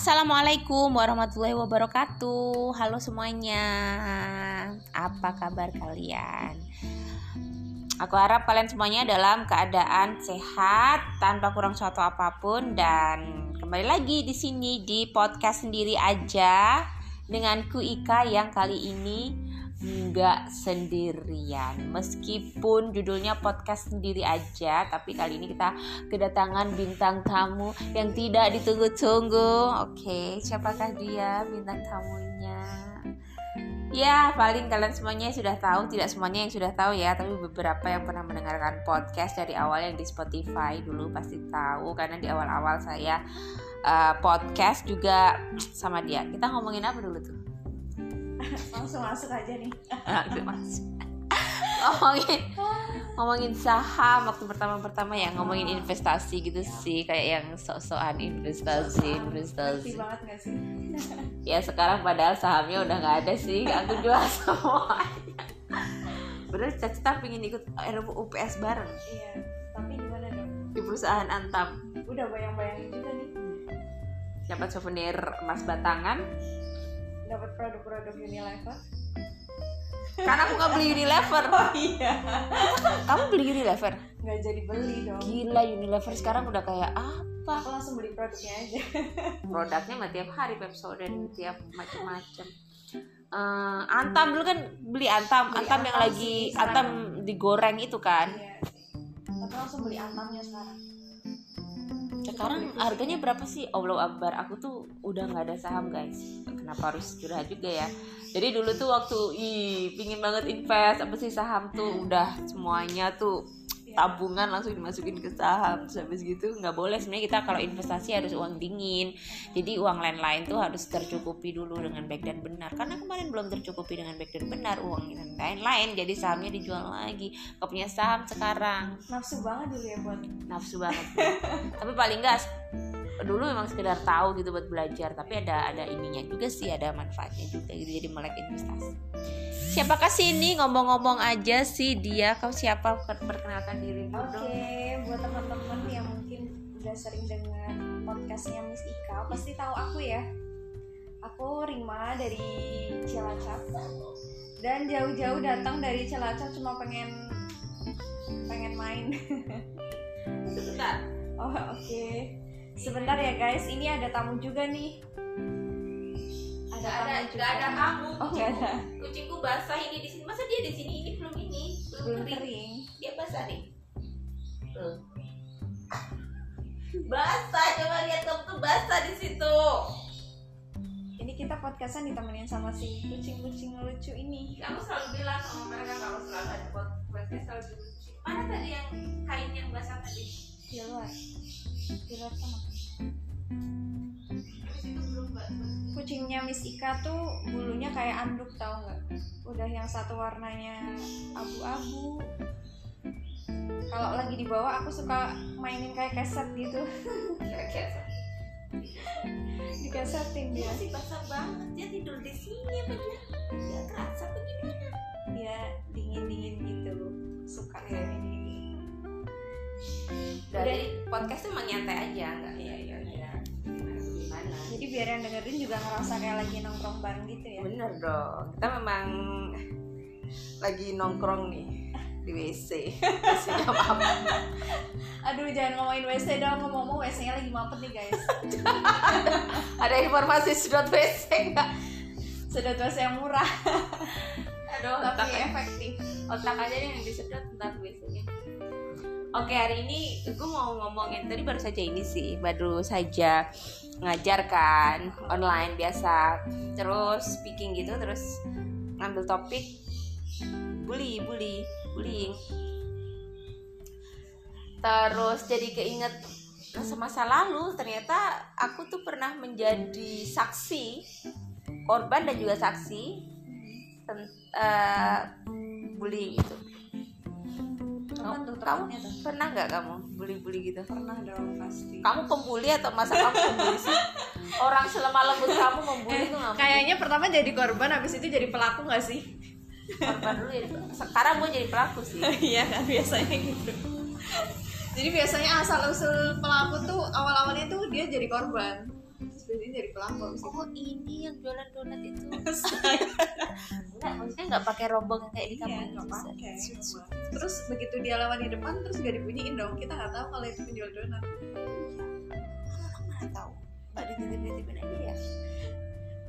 Assalamualaikum warahmatullahi wabarakatuh. Halo semuanya. Apa kabar kalian? Aku harap kalian semuanya dalam keadaan sehat tanpa kurang suatu apa pun dan kembali lagi di sini di podcast sendiri aja denganku Ika yang kali ini nggak sendirian. Meskipun judulnya podcast sendiri aja tapi kali ini kita kedatangan bintang tamu yang tidak ditunggu-tunggu. Oke siapakah dia bintang tamunya? Ya paling kalian semuanya sudah tahu tidak semuanya yang sudah tahu ya tapi beberapa yang pernah mendengarkan podcast dari awal yang di Spotify dulu pasti tahu karena di awal-awal saya uh, podcast juga sama dia. Kita ngomongin apa dulu tuh langsung masuk aja nih. Langsung masuk. Ngomongin ngomongin saham waktu pertama-pertama ya ngomongin oh. investasi gitu ya. sih kayak yang sok-sokan investasi so investasi. Banget gak sih? Ya sekarang padahal sahamnya udah nggak ada sih aku jual semua bener cita-cita pengen ikut RUU UPS bareng. Iya tapi gimana dong? Di perusahaan Antam. Udah bayang-bayangin juga nih. Dapat souvenir emas batangan dapat produk-produk Unilever? Karena aku nggak beli Unilever. Oh iya. Kamu beli Unilever? Nggak jadi beli dong. gila Unilever sekarang udah kayak apa? Aku langsung beli produknya aja. Produknya mah tiap hari dan tiap macam-macam. Uh, Antam dulu kan beli Antam. Beli Antam, yang lagi Antam digoreng itu kan? Iya tapi langsung beli Antamnya sekarang. Sekarang harganya berapa sih? Allah Akbar aku tuh udah nggak ada saham guys kenapa harus curhat juga ya? Jadi dulu tuh waktu ih pingin banget invest apa sih saham tuh udah semuanya tuh tabungan langsung dimasukin ke saham terus habis gitu nggak boleh. Sebenarnya kita kalau investasi harus uang dingin. Jadi uang lain-lain tuh harus tercukupi dulu dengan baik dan benar. Karena kemarin belum tercukupi dengan baik dan benar uang dan lain-lain jadi sahamnya dijual lagi. Kau punya saham sekarang. Nafsu banget dulu ya buat nafsu banget tapi paling enggak dulu memang sekedar tahu gitu buat belajar tapi ada ada ininya juga sih ada manfaatnya juga gitu jadi melek investasi. Siapa kasih ini? Ngomong-ngomong aja sih dia. Kau siapa? Perkenalkan diri oke okay, buat teman-teman yang mungkin udah sering dengar podcastnya Miss Ika pasti tahu aku ya. Aku Rima dari Cilacap. Dan jauh-jauh datang dari Cilacap cuma pengen pengen main. Sebentar. Oh oke. okay. Sebentar ya guys, ini ada tamu juga nih. Ada gak ada, juga. Gak ada kamu. Oh, gak ada. Kucingku basah ini di sini. Masa dia di sini? Ini belum ini, belum, belum kering. kering. Dia basah nih. Tuh. Basah, coba lihat kamu tuh basah di situ. Ini kita podcastan ditemenin sama si kucing-kucing lucu ini. Kamu selalu bilang sama mereka kalau selalu ada podcast selalu lucu. Mana tadi yang kain yang basah tadi? Di luar. Di luar sana kucingnya Miss Ika tuh bulunya kayak anduk tau nggak? Udah yang satu warnanya abu-abu. Kalau lagi di bawah aku suka mainin kayak keset gitu. Dikesetin dia. Sih basah banget. Dia tidur di sini apa dia? Kerasa begini dia dingin dingin gitu. Suka kayak ini dari podcast tuh emang nyantai aja nggak iya iya jadi biar yang dengerin juga ngerasa kayak lagi nongkrong bareng gitu ya. Bener dong. Kita memang lagi nongkrong nih di WC WC-nya aduh jangan ngomongin WC dong. Ngomong-ngomong WC-nya lagi mampet nih guys. Ada informasi sedot WC nggak? Sedot WC yang murah. Aduh tapi efektif. Otak aja nih yang disedot ntar WC-nya Oke hari ini gue mau ngomongin tadi baru saja ini sih baru saja ngajar kan online biasa. Terus speaking gitu terus ngambil topik bully bully bullying. Terus jadi keinget masa-masa lalu ternyata aku tuh pernah menjadi saksi korban dan juga saksi uh, bullying itu apa tuh kamu tuh? pernah nggak kamu bully-bully gitu? Pernah dong pasti. Kamu pembuli atau masa kamu pembuli sih? Orang selemah lembut kamu membuli eh, kayaknya pertama jadi korban habis itu jadi pelaku nggak sih? Korban dulu ya. Sekarang gue jadi pelaku sih. Iya kan biasanya gitu. Jadi biasanya asal usul pelaku tuh awal awalnya tuh dia jadi korban abis itu oh ini yang jualan donat itu. Enggak maksudnya nggak pakai rombong kayak di Iya, kampung nggak gitu, pakai. Terus begitu dia lewat di depan terus gak dibunyiin dong. Kita nggak tahu kalau itu penjual donat. Aku mana tahu. Mbak dititip-titipin aja ya.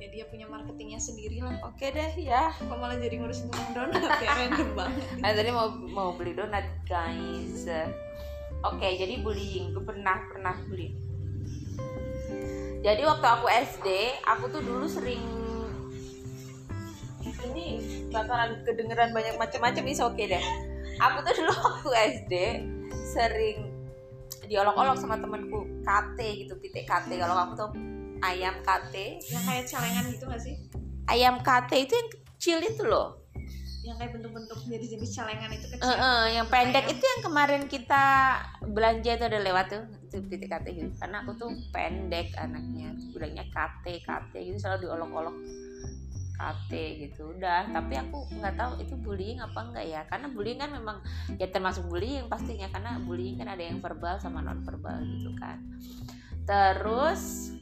Ya dia punya marketingnya sendiri lah oke deh ya. Kok malah jadi ngurusin tukang donat ya? Random banget. Nah tadi mau mau beli donat guys. Oke jadi bullying, gue pernah pernah bully. Jadi waktu aku SD, aku tuh dulu sering ini bakalan kedengeran banyak macam-macam ini oke deh. Aku tuh dulu waktu SD sering diolok-olok sama temanku KT gitu titik KT kalau kamu tuh ayam KT yang kayak celengan gitu gak sih? Ayam KT itu yang kecil itu loh yang kayak bentuk-bentuk jenis-jenis celengan itu kecil. Eh, yang pendek itu yang kemarin kita belanja itu ada lewat tuh itu titik KT gitu. Karena aku tuh pendek anaknya bilangnya KT KT gitu selalu diolok-olok. KT gitu udah. Tapi aku nggak tahu itu bullying apa enggak ya. Karena bullying kan memang ya termasuk bullying pastinya. Karena bullying kan ada yang verbal sama non verbal gitu kan. Terus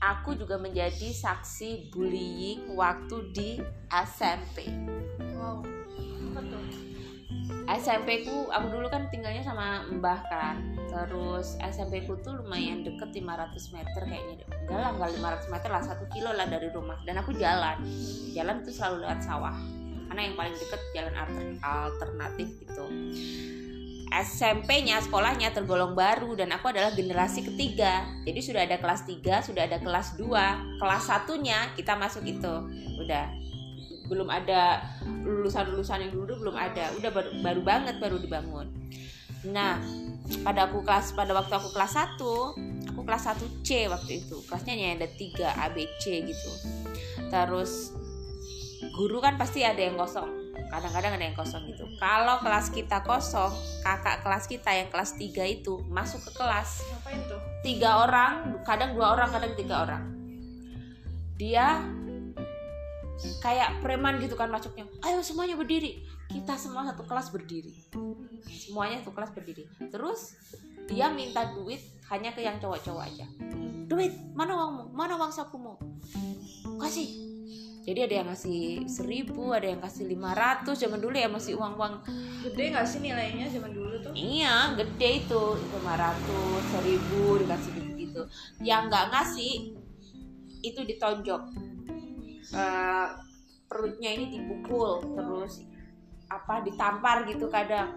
aku juga menjadi saksi bullying waktu di SMP wow tuh? SMP ku aku dulu kan tinggalnya sama mbah kan. Terus SMP ku tuh lumayan deket 500 meter kayaknya enggak lah enggak 500 meter lah satu kilo lah dari rumah. Dan aku jalan. Jalan itu selalu lewat sawah. Karena yang paling deket jalan alter- alternatif gitu SMP-nya sekolahnya tergolong baru dan aku adalah generasi ketiga. Jadi sudah ada kelas 3 sudah ada kelas 2 kelas satunya kita masuk itu. Udah. Belum ada lulusan-lulusan yang dulu belum ada. Udah baru, baru banget baru dibangun. Nah pada aku kelas pada waktu aku kelas 1 aku kelas 1 C waktu itu. Kelasnya hanya ada 3 ABC gitu. Terus guru kan pasti ada yang kosong kadang-kadang ada yang kosong gitu. Kalau kelas kita kosong kakak kelas kita yang kelas 3 itu masuk ke kelas. Ngapain tuh? Tiga orang kadang dua orang kadang tiga orang. Dia kayak preman gitu kan masuknya. Ayo semuanya berdiri. Kita semua satu kelas berdiri. Semuanya satu kelas berdiri. Terus dia minta duit hanya ke yang cowok-cowok aja. Duit mana uangmu? Mana uang sakumu? Kasih jadi ada yang ngasih seribu ada yang kasih 500 zaman dulu ya masih uang-uang gede gak sih nilainya zaman dulu tuh Iya, gede itu 500, 1000 dikasih gitu gitu. Yang nggak ngasih itu ditonjok. Eh, perutnya ini dipukul terus apa ditampar gitu kadang.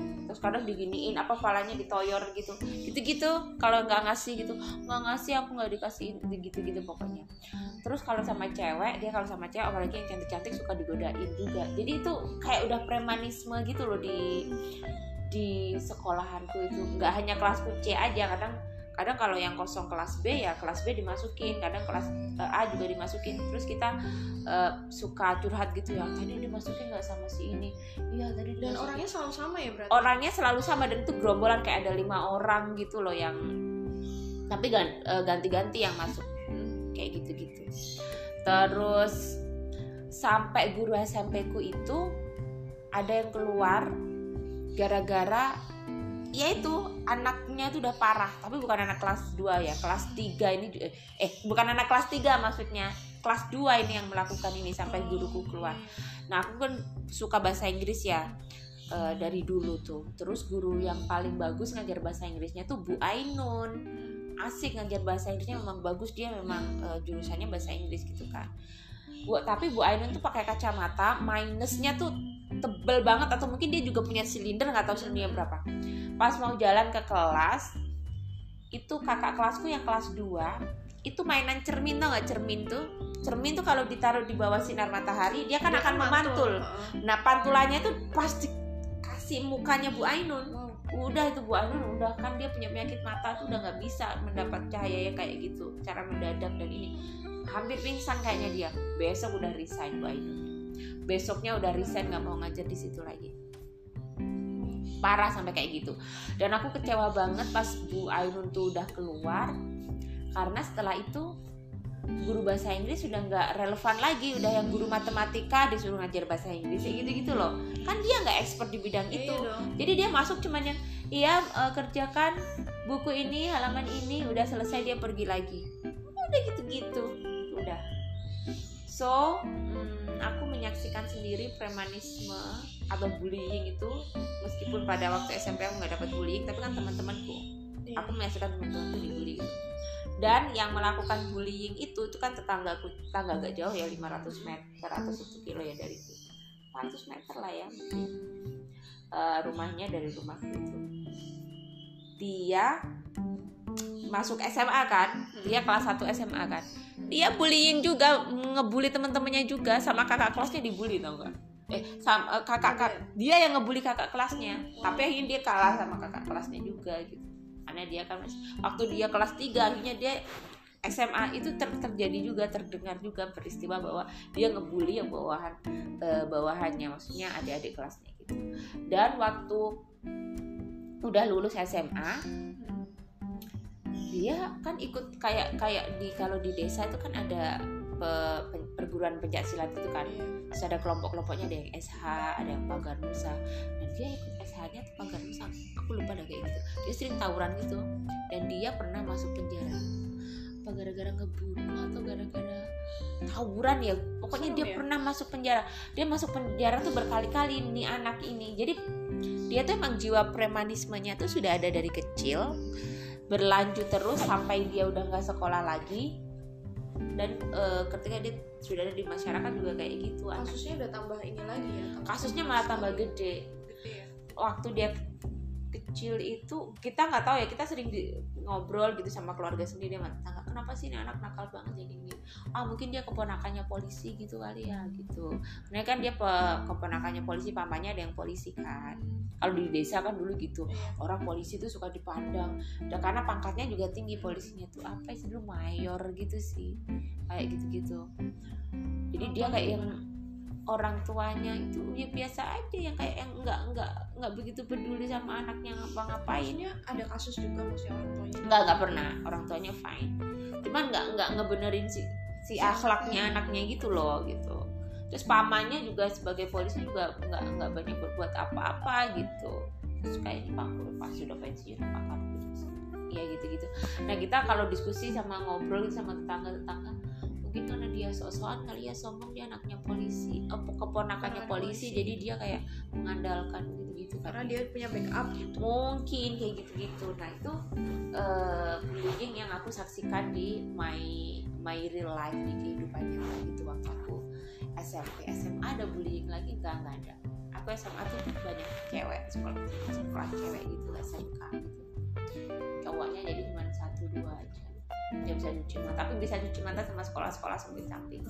Terus kadang diginiin apa palanya ditoyor gitu. Gitu-gitu kalau nggak ngasih gitu. nggak ngasih aku nggak dikasih gitu-gitu pokoknya. Terus kalau sama cewek, dia kalau sama cewek apalagi yang cantik-cantik suka digodain juga. Jadi itu kayak udah premanisme gitu loh di di sekolahanku itu nggak hanya kelas C aja kadang kadang kalau yang kosong kelas B ya kelas B dimasukin. Kadang kelas eh, A juga dimasukin. Terus kita eh, suka curhat gitu ya tadi dimasukin nggak sama si ini? Iya tadi dan dimasukin." orangnya selalu sama ya berarti? Orangnya selalu sama dan itu gerombolan kayak ada lima orang gitu loh yang tapi eh, ganti-ganti yang masuk. Kayak gitu-gitu. Terus sampai guru SMP ku itu ada yang keluar gara-gara ya itu anaknya itu udah parah. Tapi bukan anak kelas 2 ya kelas 3 ini eh bukan anak kelas 3 maksudnya. Kelas 2 ini yang melakukan ini sampai guruku keluar. Nah aku kan suka bahasa Inggris ya eh, dari dulu tuh. Terus guru yang paling bagus ngajar bahasa Inggrisnya tuh Bu Ainun. Asik ngajar bahasa Inggrisnya memang bagus. Dia memang eh, jurusannya bahasa Inggris gitu kan Bu, tapi Bu Ainun tuh pakai kacamata minusnya tuh tebel banget atau mungkin dia juga punya silinder nggak tahu silindernya berapa. Pas mau jalan ke kelas itu kakak kelasku yang kelas 2 itu mainan cermin tau nggak? Cermin tuh cermin tuh kalau ditaruh di bawah sinar matahari dia kan Dia akan memantul. Heeh. nah pantulannya tuh pasti kasih mukanya Bu Ainun udah itu Bu Ainun udah kan dia punya penyakit mata tuh udah nggak bisa mendapat cahaya yang kayak gitu cara mendadak dan ini hampir pingsan kayaknya dia. Besok udah resign Bu Ainun besoknya udah resign nggak mau ngajar di situ lagi. Parah sampai kayak gitu. Dan aku kecewa banget pas Bu Ainun tuh udah keluar. Karena setelah itu guru bahasa Inggris sudah nggak relevan lagi. Udah yang guru matematika disuruh ngajar bahasa Inggris kayak gitu gitu loh. Kan dia nggak expert di bidang Iya itu. jadi dia masuk cuman yang iya eh, kerjakan buku ini halaman ini udah selesai dia pergi lagi udah gitu-gitu udah so hmm, aku menyaksikan sendiri premanisme atau bullying itu meskipun pada waktu SMP aku nggak dapat bullying tapi kan teman-temanku Iya. aku menyaksikan teman-temanku dibully gitu. dan yang melakukan bullying itu itu kan tetangga tetangga agak jauh ya 500 meter atau 1 kilo ya dari itu 400 meter lah ya mungkin. Eh, rumahnya dari rumahku itu dia masuk SMA kan? Dia kelas 1 SMA kan? Dia bullying juga ngebully teman-temannya juga sama kakak kelasnya dibully tau gak eh sama eh, kakak kak, dia yang ngebully kakak kelasnya. Tapi akhirnya dia kalah sama kakak kelasnya juga gitu. Karena dia kan waktu dia kelas 3 akhirnya dia SMA itu ter- terjadi juga terdengar juga peristiwa bahwa dia ngebully yang bawahan eh, bawahannya maksudnya adik-adik kelasnya gitu. Dan waktu udah lulus SMA dia kan ikut kayak kayak di kalau di desa itu kan ada pe- pe- perguruan pencak silat itu kan. Iya. terus ada kelompok-kelompoknya ada yang SH ada yang pagar nusa. Dan dia ikut SH-nya tuh pagar nusa? Aku lupa dah kayak gitu. Dia sering tawuran gitu. Dan dia pernah masuk penjara. Apa gara-gara ngebunuh atau gara-gara tawuran ya? Pokoknya dia ya? pernah masuk penjara. Dia masuk penjara tuh berkali-kali nih anak ini. Jadi dia tuh emang jiwa premanismenya tuh sudah ada dari kecil berlanjut terus sampai dia udah nggak sekolah lagi. Dan eh, ketika dia sudah ada di masyarakat juga kayak gitu anak kasusnya udah tambah ini lagi ya? Tambah kasusnya malah tambah gede. Gede ya? Waktu dia kecil itu kita nggak tahu ya kita sering di- ngobrol gitu sama keluarga sendiri sama tetangga kenapa sih ini anak nakal banget jadi gini? Ah mungkin dia keponakannya polisi gitu kali ya gitu. Karena kan dia pe- keponakannya polisi pamannya ada yang polisi kan. Kalau di desa kan dulu gitu Iya. orang polisi tuh suka dipandang. Dan karena pangkatnya juga tinggi polisinya tuh apa sih dulu mayor gitu sih kayak gitu-gitu. Jadi dia kayak yang orang tuanya itu ya biasa aja yang kayak yang nggak nggak nggak begitu peduli sama anaknya ngapa-ngapain. Maksudnya ada kasus juga masih orang tuanya. Nggak nggak pernah. Orang tuanya fine. Cuman nggak nggak ngebenerin si si akhlaknya anaknya gitu loh gitu. Terus pamannya juga sebagai polisi juga nggak nggak banyak berbuat apa-apa gitu. Terus kayak pak pas sudah pensiun pak. Ya gitu gitu nah kita kalau diskusi sama ngobrol sama tetangga tetangga mungkin karena dia sok-sokan kali ya sombong dia anaknya polisi apa keponakannya Keponakan polisi. polisi. jadi dia kayak mengandalkan gitu gitu karena dia punya backup. Gitu mungkin kayak gitu-gitu. Nah itu eh, bullying yang aku saksikan di my my real life di kehidupan nyata gitu waktu aku SMP SMA ada bullying lagi? Enggak enggak ada. Aku SMA tuh banyak cewek sekolah sekolah cewek gitu SMK gitu. Cowoknya jadi cuma satu dua aja dia bisa cuci mata tapi bisa cuci mata sama sekolah-sekolah samping-samping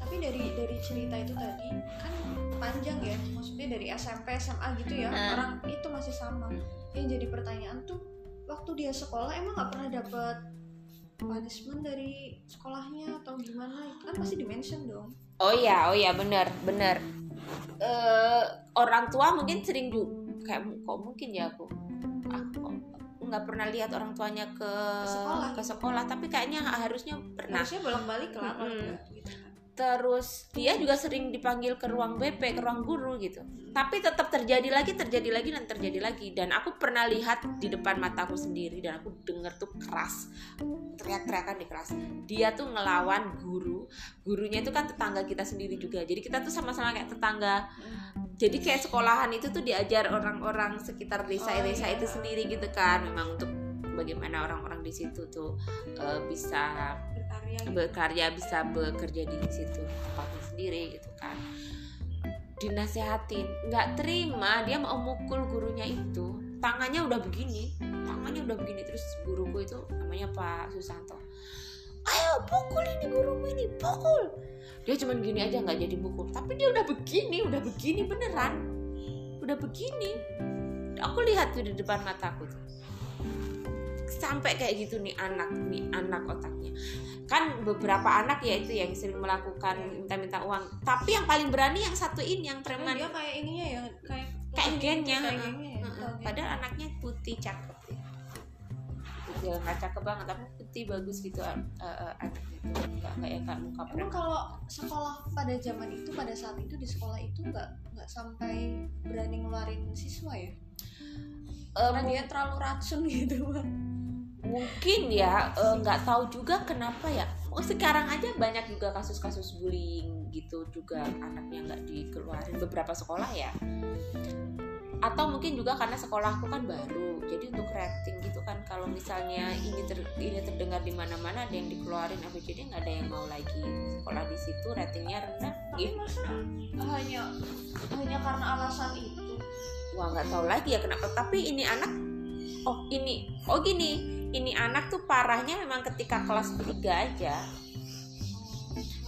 tapi dari dari cerita itu tadi kan panjang ya maksudnya dari SMP SMA gitu ya Hmm. orang itu masih sama. Yang jadi pertanyaan tuh waktu dia sekolah emang nggak pernah dapet punishment dari sekolahnya atau gimana? Kan pasti dimention dong. Oh iya, oh iya benar, benar. Eh orang tua mungkin sering juga kayak kok mungkin ya aku nggak pernah lihat orang tuanya ke sekolah. ke sekolah, tapi kayaknya harusnya pernah. harusnya bolak balik lah nggak gitu Terus dia juga sering dipanggil ke ruang BP, ke ruang guru gitu. Tapi tetap terjadi lagi, terjadi lagi dan terjadi lagi. Dan aku pernah lihat di depan mataku sendiri dan aku denger tuh keras teriak-teriakan di kelas. Dia tuh ngelawan guru. Gurunya itu kan tetangga kita sendiri juga. Jadi kita tuh sama-sama kayak tetangga. Jadi kayak sekolahan itu tuh diajar orang-orang sekitar desa-desa iya. itu sendiri gitu kan. Memang untuk bagaimana orang-orang di situ tuh eh, bisa berkarya gitu. bisa bekerja di situ tempatnya sendiri gitu kan. Dinasehatin nggak terima dia mau mukul gurunya itu. Tangannya udah begini tangannya udah begini. Terus guruku itu namanya Pak Susanto. Ayo pukul ini gurumu ini pukul. Dia cuman gini aja nggak jadi mukul. Tapi dia udah begini udah begini beneran. Udah begini. Aku lihat tuh di depan mataku tuh. Sampai kayak gitu nih anak nih anak otaknya kan beberapa anak ya itu yang sering melakukan minta-minta uang tapi yang paling berani yang satu ini yang Kan preman dia kayak ininya ya kayak kayak gennya ya Heeh. Tahu geng. padahal anaknya putih cakep ya nggak cakep banget tapi putih bagus gitu eh, anaknya itu nggak kayak kayak muka Emang kalau sekolah pada zaman itu pada saat itu di sekolah itu nggak nggak sampai berani ngeluarin siswa ya? Karena dia terlalu racun gitu bang. Mungkin ya eh, nggak tahu juga kenapa ya. Oh, sekarang aja banyak juga kasus-kasus bullying gitu juga anaknya nggak dikeluarin beberapa sekolah ya. Atau mungkin juga karena sekolahku kan baru jadi untuk rating gitu kan. Kalau misalnya ini ter, ini terdengar di mana-mana ada yang dikeluarin apa jadi nggak ada yang mau lagi sekolah di situ ratingnya rendah. Gitu hanya hanya karena alasan itu. Wah nggak tahu lagi ya kenapa. Tapi ini anak oh ini. Oh gini. Ini anak tuh parahnya memang ketika kelas 3 aja.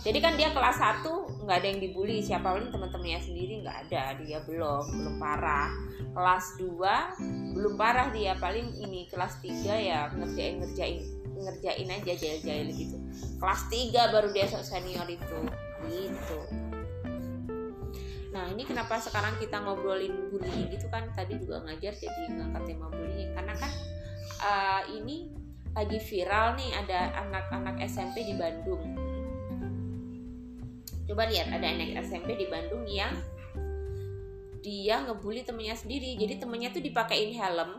Jadi kan dia kelas 1 nggak ada yang dibully. Siapa paling teman-temannya sendiri? Nggak ada. Dia belum. Belum parah. Kelas 2 belum parah dia. Paling ini kelas 3 ya ngerjain ngerjain ngerjain aja jail-jail gitu. Kelas 3 baru dia senior itu. Gitu Nah ini kenapa sekarang kita ngobrolin bullying gitu kan tadi juga ngajar jadi ngangkat tema bullying karena kan uh, ini lagi viral nih ada anak-anak SMP di Bandung. Coba lihat ada anak SMP di Bandung yang dia ngebully temennya sendiri. Jadi temennya tuh dipakein helm,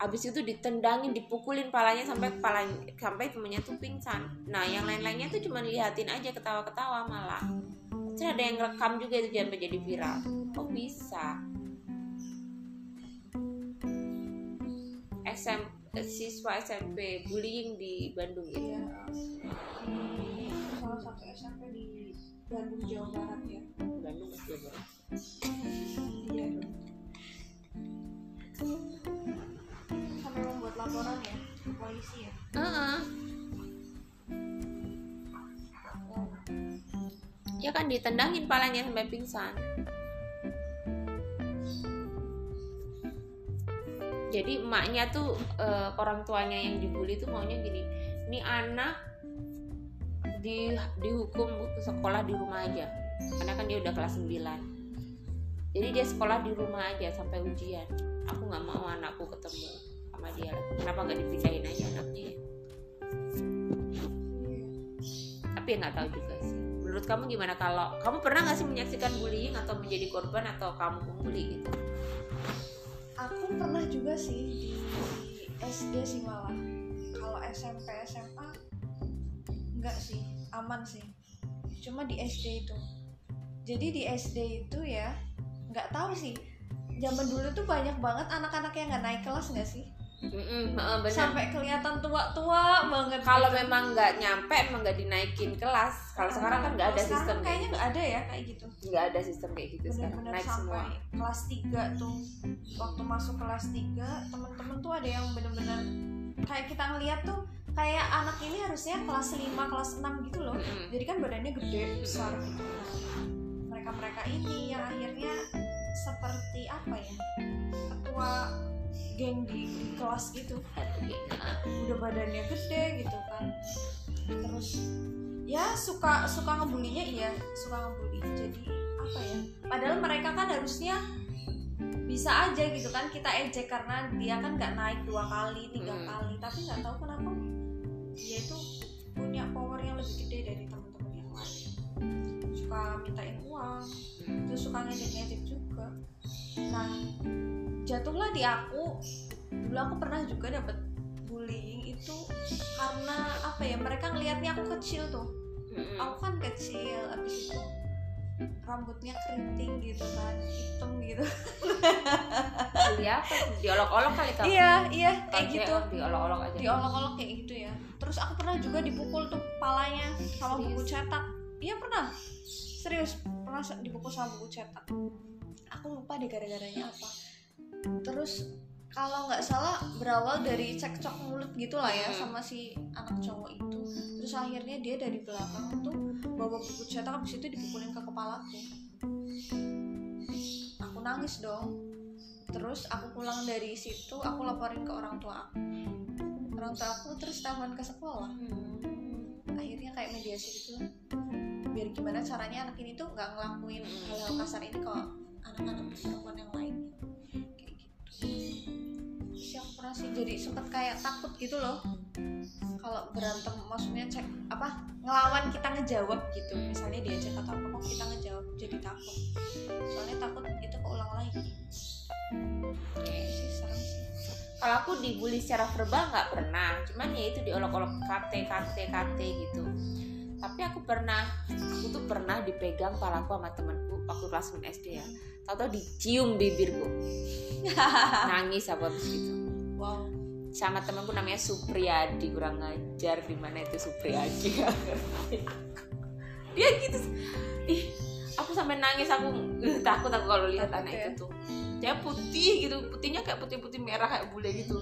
abis itu ditendangin, dipukulin palanya sampai kepala sampai temennya tuh pingsan. Nah yang lain-lainnya tuh cuma liatin aja ketawa-ketawa malah terus ada yang rekam juga itu sampai jadi viral. Kok bisa? SM siswa SMP bullying di Bandung gitu Iya. di salah satu SMP di Bandung Jawa Barat ya. Bandung Jawa Barat. Iya. Sampai membuat laporan ya ke polisi ya? Heeh. Ya kan ditendangin palanya sampai pingsan. Jadi emaknya tuh eh, orang tuanya yang dibully tuh maunya gini ini anak di dihukum ke sekolah di rumah aja. Karena kan dia udah kelas 9 jadi dia sekolah di rumah aja sampai ujian. Aku nggak mau anakku ketemu sama dia. Kenapa nggak dipindahin aja anaknya ya? tapi ya nggak tahu juga sih menurut kamu gimana? Kalau kamu pernah nggak sih menyaksikan bullying atau menjadi korban atau kamu membuli gitu? Aku pernah juga sih di SD sih malah kalau SMP SMA enggak sih. Aman sih. Cuma di SD itu. Jadi di SD itu ya nggak tahu sih. Zaman dulu tuh banyak banget anak-anak yang nggak naik kelas nggak sih Mm-mm, sampai kelihatan tua-tua banget kalau gitu. memang nggak nyampe emang nggak dinaikin kelas. Kalau sekarang kan nggak ada sekarang sistem kayaknya kayak nggak ada ya kayak gitu. Gitu. nggak ada sistem kayak gitu sekarang. Benar-benar naik sampai semua. kelas 3 tuh waktu masuk kelas 3 temen-temen tuh ada yang bener-bener kayak kita ngeliat tuh kayak anak ini harusnya kelas 5 kelas 6 gitu loh. Mm-mm. jadi kan badannya gede besar gitu. Mereka mereka ini yang akhirnya seperti apa ya ketua geng di, di kelas gitu. Heeh. udah badannya gede gitu kan terus ya suka suka ngebulinya iya suka ngebully jadi apa ya padahal mereka kan harusnya bisa aja gitu kan kita ejek karena dia kan nggak naik dua kali tiga Hmm. kali tapi nggak tahu kenapa dia itu punya power yang lebih gede dari teman-teman yang lain suka mintain uang terus suka ngejek-ngejek juga nah jatuhlah di aku. Dulu aku pernah juga dapet bullying itu karena apa ya mereka ngelihatnya aku kecil tuh. Aku kan kecil abis itu rambutnya keriting gitu kan hitam gitu. Bully apa diolok-olok kali kamu iya iya kayak gitu. oh, diolok-olok aja. Diolok-olok kayak gitu ya. Terus aku pernah juga dipukul tuh palanya sama Serius? buku cetak. Iya pernah. Serius pernah dipukul sama buku cetak. Aku lupa deh gara-garanya apa terus kalau nggak salah berawal dari cekcok mulut gitu lah ya Hmm. sama si anak cowok itu. Terus akhirnya dia dari belakang tuh bawa buku cetak habis itu dipukulin ke kepalaku. Aku nangis dong. Terus aku pulang dari situ aku laporin ke orang tua aku. Orang tua aku terus telepon ke sekolah. Hmm. akhirnya kayak mediasi gitu biar gimana caranya anak ini tuh nggak ngelakuin hal-hal kasar ini ke anak-anak perempuan yang lainnya sih jadi sempet kayak takut gitu loh. Kalau berantem maksudnya cek apa ngelawan kita ngejawab gitu. Misalnya diajak atau apa kok kita ngejawab jadi takut. Soalnya takut itu keulang lagi. Kayak sih serem sih. Kalau aku dibully secara verbal nggak pernah. Cuman ya itu diolok-olok kate kate kate gitu. Tapi aku pernah aku tuh pernah dipegang palaku sama temanku waktu kelas 6 SD ya. Tahu-tahu dicium bibirku. Nangis apa habis gitu wow. Sama temanku namanya Supriyadi kurang ngajar di mana itu Supriyadi. Dia gitu. Ih aku sampai nangis aku takut aku kalau lihat anak ya? itu tuh. Dia putih gitu putihnya kayak putih-putih merah kayak bule gitu.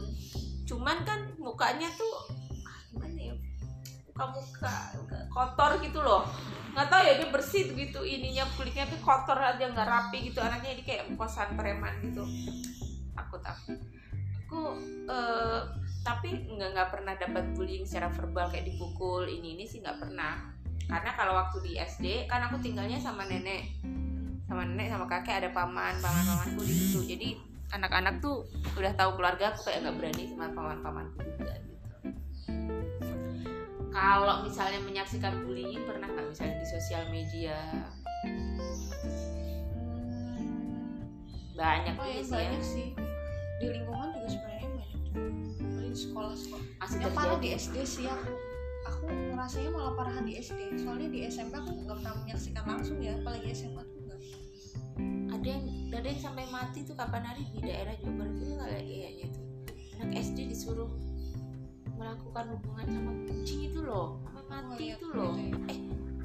Cuman kan mukanya tuh ah, gimana ya muka-muka kotor gitu loh. Nggak tahu ya dia bersih tuh gitu ininya kulitnya tapi kotor aja nggak rapi gitu anaknya ini kayak kosan preman gitu. Aku takut aku eh, tapi nggak nggak pernah dapat bullying secara verbal kayak dipukul ini ini sih nggak pernah. Karena kalau waktu di SD kan aku tinggalnya sama nenek. Sama nenek sama kakek ada paman paman pamanku di situ. Jadi anak-anak tuh udah tahu keluarga aku kayak nggak berani sama paman pamanku juga gitu. Kalau misalnya menyaksikan bullying pernah nggak misalnya di sosial media? Banyak oh ya sih ya. banyak sih di lingkungan juga sebenarnya banyak juga Paling di sekolah. Sekolah yang parah di SD sih aku aku ngerasanya malah parahan di SD soalnya di SMP aku nggak pernah menyaksikan langsung ya apalagi SMA tuh enggak ada yang ada yang sampai mati tuh kapan hari di daerah Barat itu nggak iya itu anak SD disuruh melakukan hubungan sama kucing itu loh sampai mati Oh, iya, itu loh. Gitu ya. eh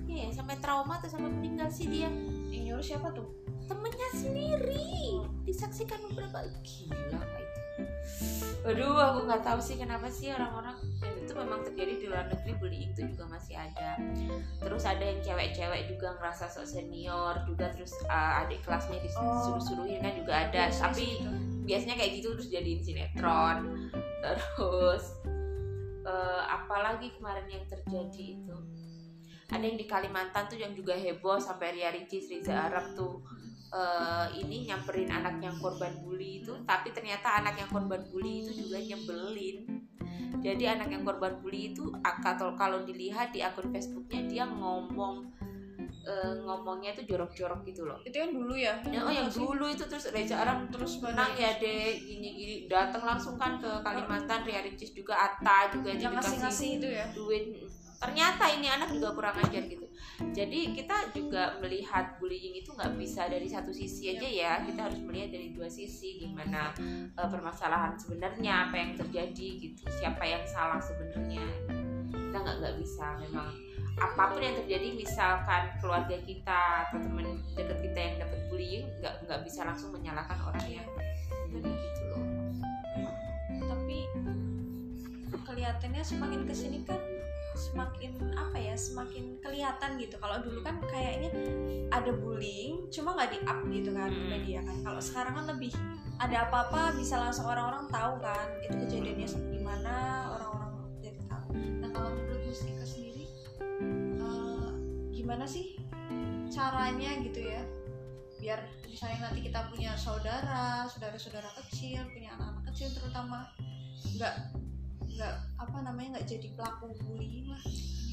iya sampai trauma atau sampai meninggal sih dia. Yang nyuruh siapa tuh temennya sendiri. Disaksikan beberapa. Gila. Kayak itu aduh aku nggak tahu sih kenapa sih orang-orang dan itu memang terjadi di luar negeri bullying itu juga masih ada. Terus ada yang cewek-cewek juga ngerasa sok senior juga terus uh, adik kelasnya disuruh-suruhin kan juga ada. Biasanya tapi sih gitu. biasanya kayak gitu terus jadiin sinetron. Terus eh, apalagi kemarin yang terjadi itu. Ada yang di Kalimantan tuh yang juga heboh sampai Ria Ricis Riza Arab tuh eh, ini nyamperin anak yang korban bully itu tapi ternyata anak yang korban bully itu juga nyebelin. Jadi anak yang korban bully itu kalau kalau dilihat di akun Facebooknya dia ngomong eh, ngomongnya itu jorok-jorok gitu loh. Itu yang dulu ya? Ya, oh yang dulu itu terus Reza Arab terus menang ya deh gini gini datang langsung kan ke Kalimantan Ria Ricis juga Atta juga yang ngasih ngasih itu ya? duit ternyata ini anak juga kurang ajar gitu. Jadi kita juga melihat bullying itu nggak bisa dari satu sisi aja ya. Kita harus melihat dari dua sisi gimana eh, permasalahan sebenarnya apa yang terjadi gitu siapa yang salah sebenarnya. Kita nggak nggak bisa. Memang apa pun yang terjadi misalkan keluarga kita atau teman dekat kita yang dapat bullying nggak nggak bisa langsung menyalahkan orang yang bully gitu loh. Tapi kelihatannya semakin ke sini kan semakin apa ya semakin kelihatan gitu. Kalau dulu kan kayaknya ada bullying cuma nggak di up gitu kan di Hmm. media kan. Kalau sekarang kan lebih ada apa-apa bisa langsung orang-orang tahu kan itu kejadiannya di mana orang-orang jadi tahu. Nah kalau menurut Mustika sendiri eh, gimana sih caranya gitu ya biar misalnya nanti kita punya saudara saudara-saudara kecil punya anak-anak kecil terutama nggak nggak apa namanya nggak jadi pelaku bullying lah.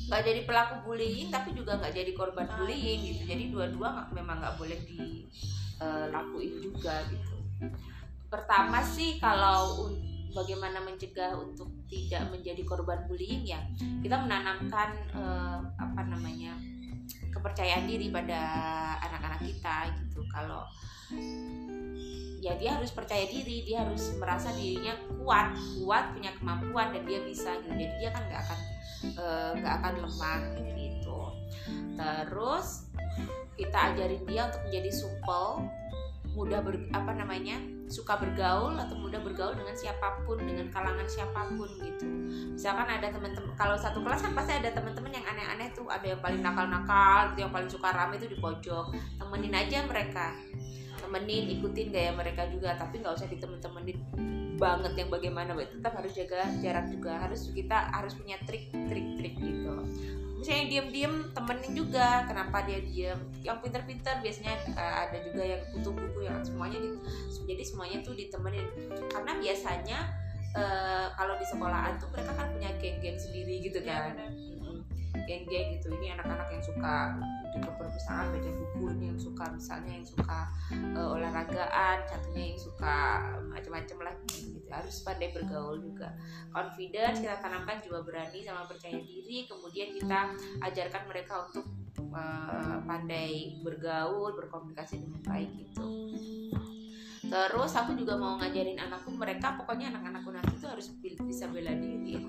Nggak jadi pelaku bullying tapi juga nggak jadi korban Ah. bullying gitu. jadi dua-dua memang nggak boleh dilakuin juga gitu. Pertama sih kalau bagaimana mencegah untuk tidak menjadi korban bullying ya kita menanamkan eh, apa namanya kepercayaan diri pada anak-anak kita gitu. Kalau ya dia harus percaya diri dia harus merasa dirinya kuat kuat punya kemampuan dan dia bisa gitu. Jadi dia kan nggak akan eh, nggak akan lemah gitu. Terus kita ajarin dia untuk menjadi supel mudah ber, apa namanya suka bergaul atau mudah bergaul dengan siapa pun dengan kalangan siapa pun gitu. Misalkan ada teman-teman kalau satu kelas kan pasti ada teman-teman yang aneh-aneh tuh. Ada yang paling nakal-nakal gitu yang paling suka rame tuh di pojok. Temenin aja mereka temenin ikutin gaya mereka juga. Tapi nggak usah ditemen-temenin banget yang bagaimana. Tetap harus jaga jarak juga. Harus kita harus punya trik-trik-trik gitu. Misalnya diem-diem temenin juga. Kenapa dia diem? Yang pinter-pinter biasanya eh, ada juga yang butuh buku yang semuanya di, jadi semuanya tuh ditemenin. Karena biasanya eh, kalau di sekolahan tuh mereka kan punya geng-geng sendiri gitu Iya, kan. geng-geng gitu. Ini anak-anak yang suka ke perpustakaan baca buku ini yang suka misalnya yang suka uh, olahragaan satunya yang suka macam-macam lah gitu. Harus pandai bergaul juga. Confidence kita tanamkan juga berani sama percaya diri kemudian kita ajarkan mereka untuk uh, pandai bergaul berkomunikasi dengan baik gitu. Terus aku juga mau ngajarin anakku mereka pokoknya anak-anakku nanti itu harus bisa bela diri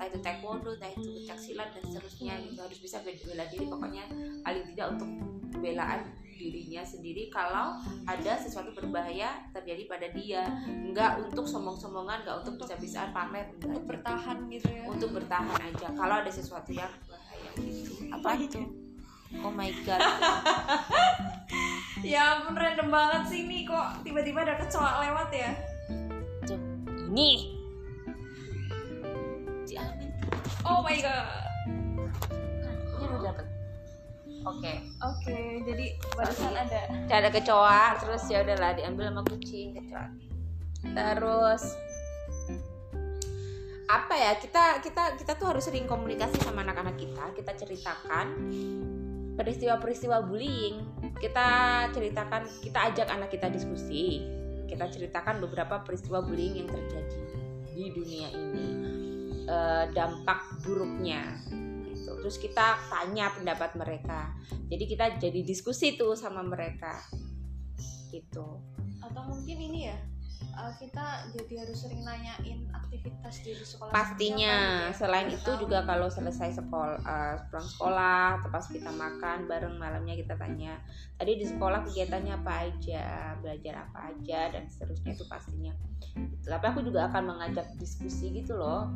entah itu taekwondo entah itu pencak silat dan seterusnya gitu. Harus bisa bela diri pokoknya paling tidak untuk pembelaan dirinya sendiri kalau ada sesuatu berbahaya terjadi pada dia. Enggak untuk sombong-sombongan enggak untuk bisa-bisaan pamer enggak untuk bertahan gitu ya. Untuk bertahan aja kalau ada sesuatu yang bahaya gitu. Apa itu oh my god. Ya ampun random banget sih nih kok tiba-tiba ada kecoa lewat ya? Tuh, ini. Diamin oh my god. Ini udah dapet. Oke. Oke jadi barusan ada ada kecoa terus ya udahlah diambil sama kucing kecoa. Terus apa ya kita kita kita tuh harus sering komunikasi sama anak-anak kita. Kita ceritakan peristiwa-peristiwa bullying. Kita ceritakan kita ajak anak kita diskusi. Kita ceritakan beberapa peristiwa bullying yang terjadi di dunia ini e, dampak buruknya. Gitu. Terus kita tanya pendapat mereka. Jadi kita jadi diskusi tuh sama mereka. Gitu. Atau mungkin ini ya uh, kita jadi harus sering nanyain aktivitas di sekolah pastinya gitu ya. selain itu juga kalau selesai sekolah uh, pulang sekolah pas kita makan bareng malamnya kita tanya tadi di sekolah kegiatannya apa aja? Belajar apa aja? Dan seterusnya itu pastinya. Tapi aku juga akan mengajak diskusi gitu loh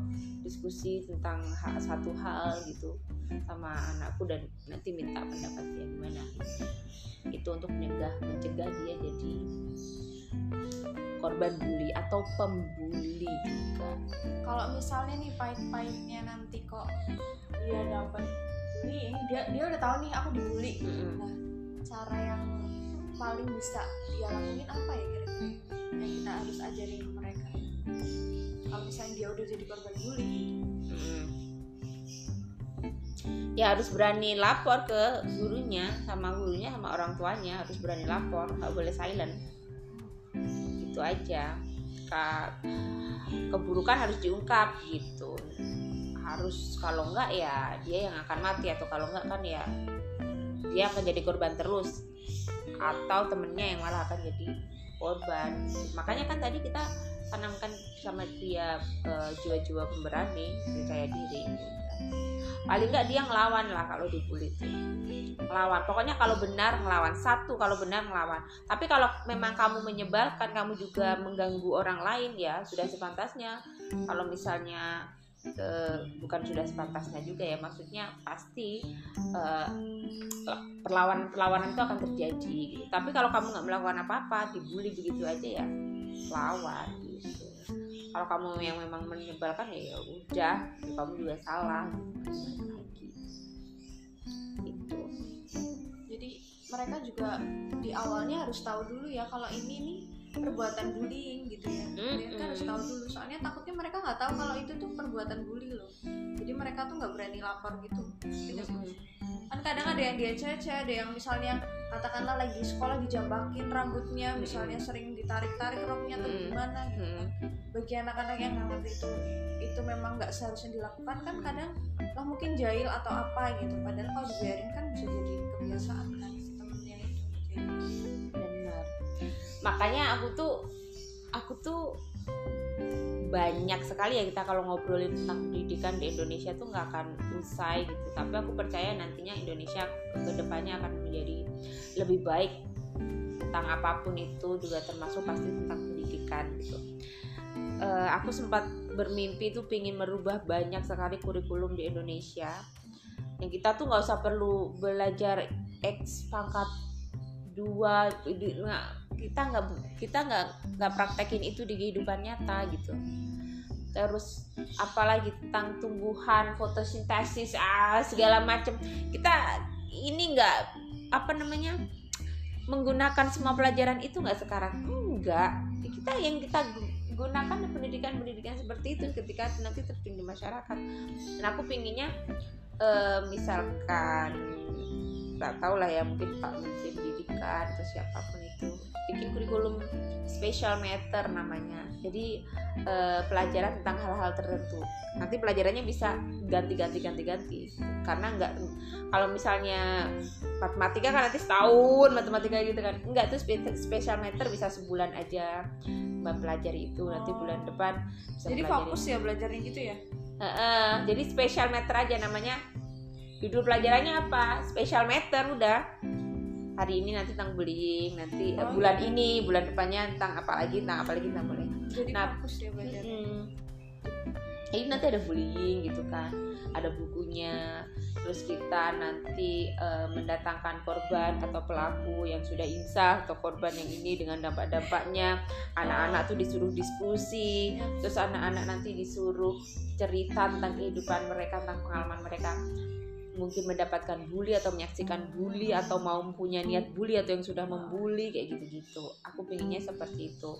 diskusi tentang hal, satu hal gitu sama anakku dan nanti minta pendapat dia gimana itu untuk mencegah mencegah dia jadi korban bully atau pembuli juga kalau misalnya nih pahit-pahitnya nanti kok dia dapat bullying dia dia udah tahu nih aku dibully mm -hmm. nah cara yang paling bisa dia lakuin apa ya kira-kira yang kita harus ajarin ke mereka kalau misalnya dia udah jadi korban bully mm -hmm. Ya harus berani lapor ke gurunya sama gurunya sama orang tuanya harus berani lapor nggak boleh silent. Itu aja. Keburukan harus diungkap gitu. Harus kalau enggak ya dia yang akan mati atau kalau enggak kan ya dia akan jadi korban terus. Atau temennya yang malah akan jadi korban. Makanya kan tadi kita tanamkan sama dia uh, jiwa-jiwa pemberani percaya diri paling nggak dia ngelawan lah kalau dibully itu ngelawan. Pokoknya kalau benar ngelawan. Satu kalau benar ngelawan. Tapi kalau memang kamu menyebalkan kamu juga mengganggu orang lain ya sudah sepantasnya. Kalau misalnya uh, bukan sudah sepantasnya juga ya maksudnya pasti uh, perlawanan perlawanan itu akan terjadi. Tapi kalau kamu nggak melakukan apa-apa dibully begitu aja ya lawan gitu kalau kamu yang memang menyebalkan ya, udah. Kamu juga salah lagi itu jadi mereka juga di awalnya harus tahu dulu ya kalau ini nih perbuatan bullying gitu ya. Mm mereka harus tahu dulu. Soalnya takutnya mereka nggak tahu kalau itu tuh perbuatan bully loh. Jadi mereka tuh nggak berani lapor gitu. Kan kadang ada yang dia cece ada yang misalnya katakanlah lagi sekolah dijambakin rambutnya misalnya sering ditarik-tarik roknya atau gimana gitu kan. Bagi anak-anak yang nggak ngerti itu itu memang nggak seharusnya dilakukan kan kadang lah mungkin jahil atau apa gitu. Padahal kalau dibiarin kan bisa jadi kebiasaan kan si temennya itu. Benar makanya aku tuh aku tuh banyak sekali ya kita kalau ngobrolin tentang pendidikan di Indonesia tuh nggak akan usai gitu. Tapi aku percaya nantinya Indonesia ke depannya akan menjadi lebih baik tentang apa pun itu juga termasuk pasti tentang pendidikan gitu. Uh, aku sempat bermimpi tuh pingin merubah banyak sekali kurikulum di Indonesia. Yang kita tuh nggak usah perlu belajar X pangkat dua kita nggak kita nggak nggak praktekin itu di kehidupan nyata gitu. Terus apalagi tentang tumbuhan fotosintesis ah segala macam kita ini nggak apa namanya menggunakan semua pelajaran itu nggak sekarang? Enggak kita yang kita gunakan pendidikan-pendidikan seperti itu ketika nanti terjun di masyarakat. Dan aku pinginnya uh, misalkan tak tahu lah ya mungkin Pak Menteri Pendidikan atau siapa pun itu bikin kurikulum special matter namanya jadi eh, pelajaran tentang hal-hal tertentu nanti pelajarannya bisa ganti-ganti ganti-ganti karena nggak kalau misalnya matematika kan nanti setahun matematika gitu kan enggak tuh spe- special matter bisa sebulan aja mempelajari itu nanti Oh. bulan depan bisa Jadi pelajari fokus ya belajarnya gitu ya. Heeh, jadi special matter aja namanya. Judul pelajarannya apa? Special matter udah. Hari ini nanti tentang bullying, nanti eh, Oh, bulan ini, bulan depannya tentang apa lagi, tentang apa lagi, tentang bullying. Jadi Nah, fokus ya belajar. Mm-mm. Jadi nanti ada bullying gitu kan, ada bukunya. Terus kita nanti eh, mendatangkan korban atau pelaku yang sudah insaf atau korban yang ini dengan dampak-dampaknya. Anak-anak tuh disuruh diskusi, terus anak-anak nanti disuruh cerita tentang kehidupan mereka, tentang pengalaman mereka mungkin mendapatkan bully atau menyaksikan bully atau mau punya niat bully atau yang sudah membuli kayak gitu-gitu. Aku pinginnya seperti itu.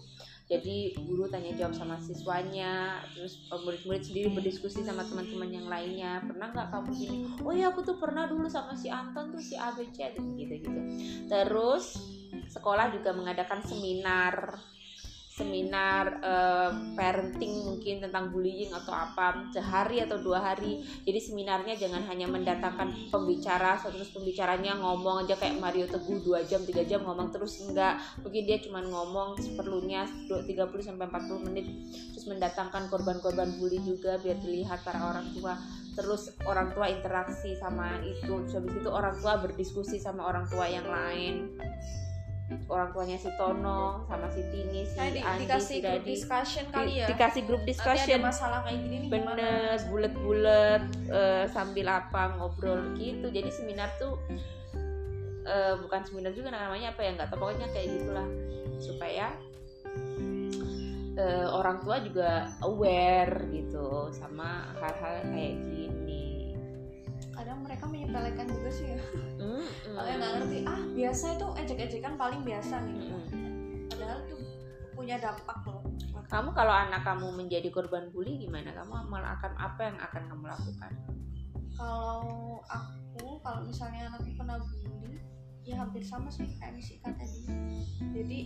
Jadi guru tanya jawab sama siswanya, terus murid-murid sendiri berdiskusi sama teman-teman yang lainnya. Pernah nggak kamu gini? Oh ya aku tuh pernah dulu sama si Anton tuh si ABC gitu-gitu. Terus sekolah juga mengadakan seminar seminar eh, parenting mungkin tentang bullying atau apa sehari atau dua hari. Jadi seminarnya jangan hanya mendatangkan pembicara terus pembicaranya ngomong aja kayak Mario Teguh dua jam tiga jam ngomong terus enggak. Mungkin dia cuma ngomong seperlunya 30 sampai 40 menit. Terus mendatangkan korban-korban bully juga biar dilihat para orang tua. Terus orang tua interaksi sama itu. Terus itu orang tua berdiskusi sama orang tua yang lain orang tuanya si Tono sama si Tini si Nah, di, Andi dikasih si Dadi. discussion kali Di- ya. dikasih grup Nanti discussion. ada masalah kayak gini nih bener bulet-bulet eh, sambil apa ngobrol gitu. Jadi seminar tuh eh, bukan seminar juga namanya apa ya nggak tahu pokoknya kayak gitulah. Supaya eh, orang tua juga aware gitu sama hal-hal kayak gini Kadang mereka menyepelekan juga sih ya. Mm, yang nggak ngerti, ah biasa itu ejek-ejekan paling biasa nih. mm, mm. Padahal tuh punya dampak loh. kamu kalau anak kamu menjadi korban bully gimana kamu malah akan apa yang akan kamu lakukan Kalau aku, kalau misalnya anakku kena bully, ya hampir sama sih kayak Miss Ika tadi. Jadi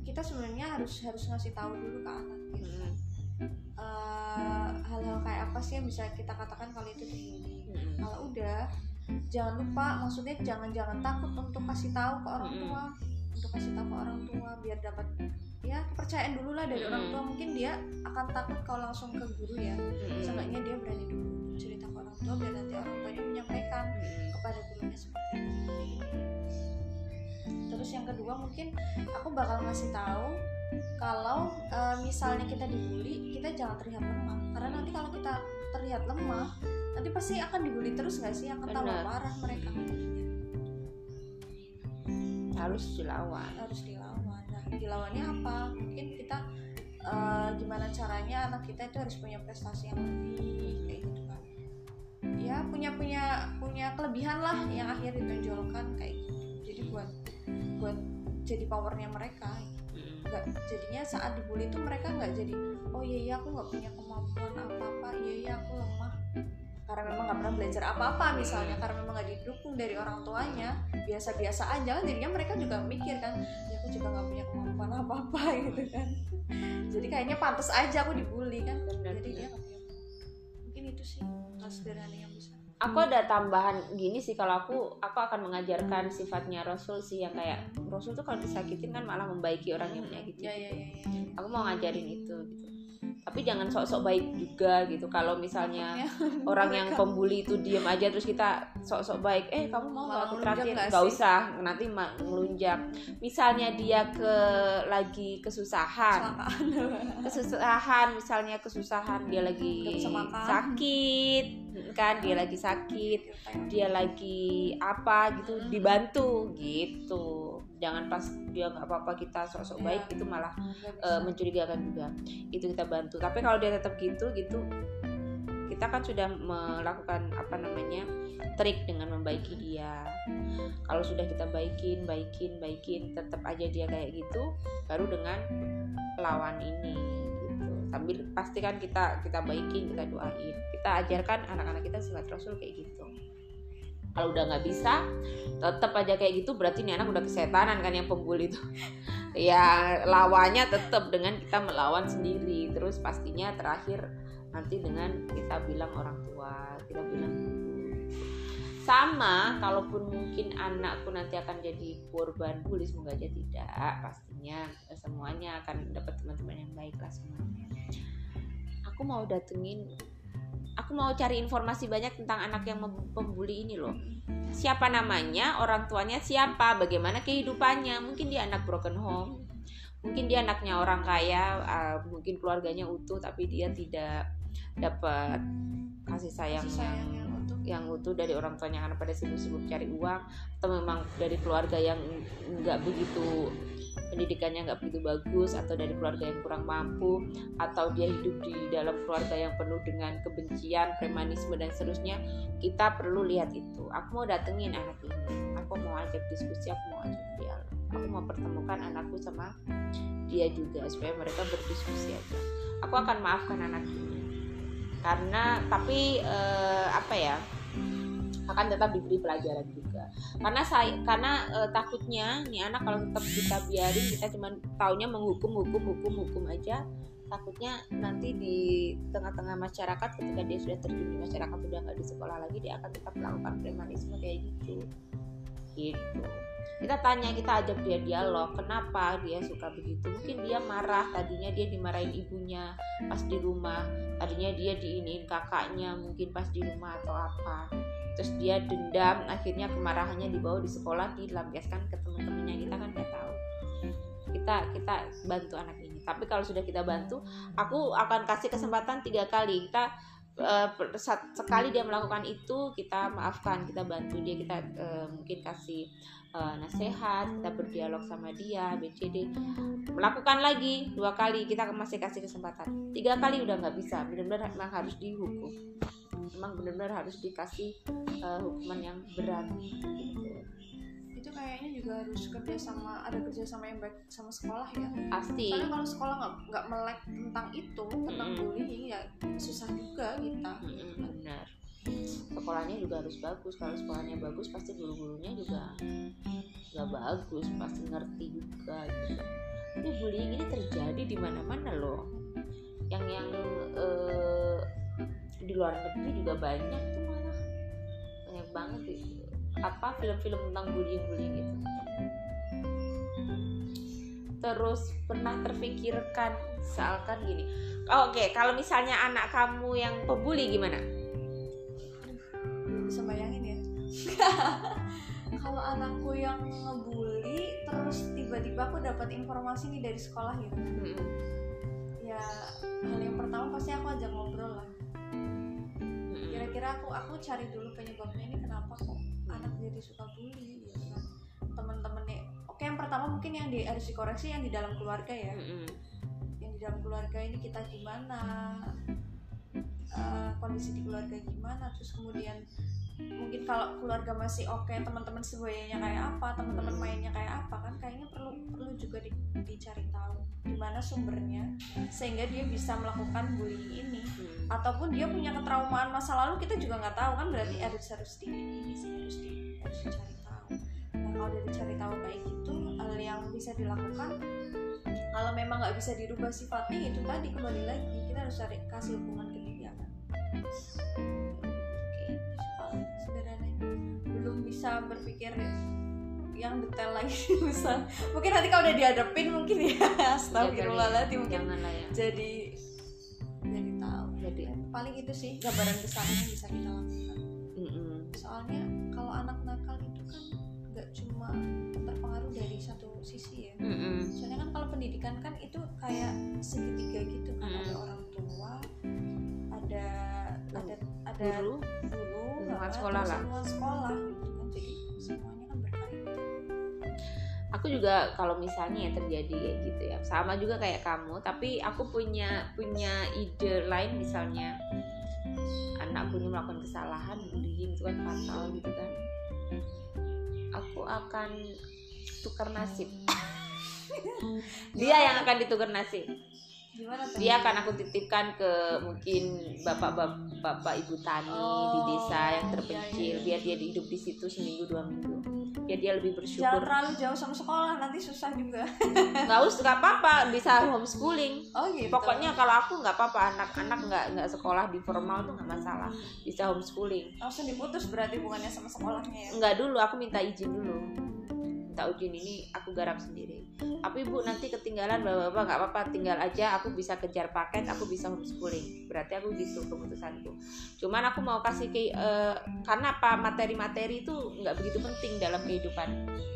kita sebenarnya harus harus ngasih tahu dulu ke anak gitu. Mm, Eh, hal-hal kayak apa sih yang bisa kita katakan kalau itu bully. Mm, mm. Kalau udah, jangan lupa, maksudnya jangan-jangan takut untuk kasih tahu ke orang Mm-mm. tua, untuk kasih tahu ke orang tua biar dapat ya kepercayaan dulu lah dari orang Mm-mm. tua. Mungkin dia akan takut kalau langsung ke guru ya. Mm, Seenggaknya dia berani dulu cerita ke orang tua biar nanti orang tuanya menyampaikan mm. kepada gurunya seperti itu. Terus yang kedua mungkin aku bakal ngasih tahu kalau eh, misalnya kita dibully, kita jangan terlihat lemah. Karena nanti kalau kita terlihat lemah, nanti pasti akan dibully terus nggak sih? Akan tambah parah mereka. harus dilawan Harus dilawan. Nah, dilawannya apa? Mungkin kita eh, gimana caranya anak kita itu harus punya prestasi yang lebih kayak gitu kan. Ya punya punya punya kelebihan lah yang akhirnya ditonjolkan kayak gitu. Jadi buat buat jadi powernya mereka nggak jadinya saat dibully itu mereka nggak jadi oh iya iya aku nggak punya kemampuan apa apa iya iya aku lemah karena memang nggak pernah belajar apa apa misalnya karena memang nggak didukung dari orang tuanya biasa biasa aja kan jadinya mereka juga mikir kan ya aku juga nggak punya kemampuan apa apa gitu kan. Jadi kayaknya pantas aja aku dibully kan Benar, jadi dia mungkin itu sih hal sederhana yang bisa. Aku ada tambahan gini sih kalau aku aku akan mengajarkan sifatnya Rasul sih yang kayak Rasul tuh kalau disakitin kan malah membaiki orang yang menyakiti ya ya ya, ya. aku mau ngajarin itu gitu tapi jangan sok-sok baik juga gitu. Kalau misalnya Ya, orang yang pembuli itu diem aja terus kita sok-sok baik eh kamu mau nggak? Aku nggak nggak sih? usah nanti ngelunjak. Misalnya dia ke lagi kesusahan. Kesusahan. Misalnya kesusahan dia lagi sakit kan dia lagi sakit dia lagi apa gitu dibantu gitu. Jangan pas dia nggak apa-apa kita sok-sok baik itu malah eh, mencurigakan juga. Itu kita bantu. Tapi kalau dia tetap gitu gitu kita kan sudah melakukan apa namanya trik dengan membaiki dia. Kalau sudah kita baikin baikin baikin tetap aja dia kayak gitu baru dengan lawan ini sambil pastikan kita kita baikin kita doain. Kita ajarkan anak-anak kita sifat rasul kayak gitu. Kalau udah nggak bisa tetap aja kayak gitu berarti ini anak udah kesetanan kan yang pembuli itu. Ya lawannya tetap dengan kita melawan sendiri. Terus pastinya terakhir nanti dengan kita bilang orang tua kita bilang sama kalaupun mungkin anakku nanti akan jadi korban bully semoga aja tidak. Pastinya semuanya akan dapat teman-teman yang baik lah semuanya. Aku mau datengin aku mau cari informasi banyak tentang anak yang pembuli ini loh. Siapa namanya orang tuanya siapa bagaimana kehidupannya? Mungkin dia anak broken home mungkin dia anaknya orang kaya uh, mungkin keluarganya utuh tapi dia tidak dapat kasih sayang, kasih sayang yang utuh dari orang tuanya karena pada sibuk-sibuk cari uang atau memang dari keluarga yang nggak begitu pendidikannya nggak begitu bagus atau dari keluarga yang kurang mampu atau dia hidup di dalam keluarga yang penuh dengan kebencian, premanisme dan seterusnya kita perlu lihat itu. Aku mau datengin anak ini. Aku mau ajak diskusi aku mau ajak dia aku mau pertemukan anakku sama dia juga supaya mereka berdiskusi aja. Aku akan maafkan anak ini karena tapi eh, apa ya akan tetap diberi pelajaran juga. Karena saya karena e, takutnya nih anak kalau tetap kita biarin kita cuma taunya menghukum hukum hukum hukum aja takutnya nanti di tengah-tengah masyarakat ketika dia sudah terjun di masyarakat sudah nggak di sekolah lagi dia akan tetap melakukan premanisme kayak gitu. Gitu kita tanya kita ajak dia dialog kenapa dia suka begitu? Mungkin dia marah tadinya dia dimarahin ibunya pas di rumah tadinya dia diinin kakaknya mungkin pas di rumah atau apa. Terus dia dendam akhirnya kemarahannya dibawa di sekolah dilampiaskan ke teman-temannya. Kita kan nggak tahu. Kita kita bantu anak ini. Tapi kalau sudah kita bantu aku akan kasih kesempatan tiga kali. Kita uh, sekali dia melakukan itu kita maafkan kita bantu dia kita uh, mungkin kasih uh, nasihat kita berdialog sama dia BCD melakukan lagi dua kali kita masih kasih kesempatan. Tiga kali udah nggak bisa benar-benar memang harus dihukum. Memang benar-benar harus dikasih uh, hukuman yang berat. Gitu itu kayaknya juga harus kerja sama ada kerja sama yang baik sama sekolah ya. Pasti. Soalnya kalau sekolah nggak nggak melek tentang itu tentang mm. bullying ya susah juga kita. Mm, benar sekolahnya juga harus bagus kalau sekolahnya bagus pasti guru-gurunya juga nggak bagus pasti ngerti juga gitu. Ini bullying ini terjadi di mana-mana loh. Yang yang uh, di luar negeri juga banyak tuh malah. Banyak banget gitu apa film-film tentang bullying-bullying itu. Terus pernah terfikirkan misalkan gini. Oke okay. kalau misalnya anak kamu yang pebuli gimana ya kalau anakku yang ngebully terus tiba-tiba aku dapat informasi nih dari sekolah gitu -hmm. ya hal yang pertama pasti aku ajak ngobrol lah. Kira-kira aku aku cari dulu penyebabnya ini kenapa kok anak jadi suka bully gitu kan. Teman-temannya oke yang pertama mungkin yang di, harus dikoreksi yang di dalam keluarga ya. Mm-hmm. yang di dalam keluarga ini kita gimana uh, kondisi di keluarga gimana terus kemudian mungkin kalau keluarga masih oke okay, teman-teman semuanya kayak apa teman-teman mainnya kayak apa kan kayaknya perlu perlu juga di, dicari tahu di mana sumbernya sehingga dia bisa melakukan bullying ini. Hmm. ataupun dia punya ketraumaan masa lalu kita juga nggak tahu kan berarti harus harus di ini sih harus di harus dicari tahu. Nah kalau udah dicari tahu kayak gitu hal yang bisa dilakukan kalau memang nggak bisa dirubah sifatnya itu tadi kembali lagi kita harus cari kasih hubungan ke dia. kan bisa berpikir yang detail lagi bisa. Mungkin nanti kalau udah dihadapin mungkin ya astagfirullahaladzim mungkin ya. jadi jadi tahu. Jadi. Paling itu sih gambaran besarnya yang bisa kita lakukan. Mm soalnya kalau anak nakal itu kan nggak cuma terpengaruh dari satu sisi ya. Mm soalnya kan kalau pendidikan kan itu kayak segitiga gitu kan. Mm ada orang tua ada ada ada guru. guru sekolah lah. sekolah gitu kan semuanya aku juga kalau misalnya ya terjadi kayak gitu ya sama juga kayak kamu tapi aku punya punya ide lain misalnya anak punya melakukan kesalahan bullying itu kan fatal gitu kan. Aku akan tukar nasib. Dia yang akan ditukar nasib dia akan aku titipkan ke mungkin bapak bapak, bapak ibu tani di desa yang Oh, terpencil iya, iya. biar dia hidup di situ seminggu dua minggu. Biar dia lebih jangan bersyukur terlalu jauh sama sekolah nanti susah juga. Nggak usah nggak apa-apa bisa homeschooling. Oh gitu. Pokoknya kalau aku nggak apa-apa anak-anak nggak nggak sekolah di formal tuh nggak masalah. Bisa homeschooling. Langsung diputus berarti hubungannya sama sekolahnya ya? Nggak dulu aku minta izin dulu minta izin ini aku garap sendiri. Tapi ibu nanti ketinggalan bapak-bapak nggak apa-apa tinggal aja aku bisa kejar paket aku bisa homeschooling. Berarti aku gitu keputusanku. Cuman aku mau kasih ke eh, karena apa? Materi-materi itu nggak begitu penting dalam kehidupan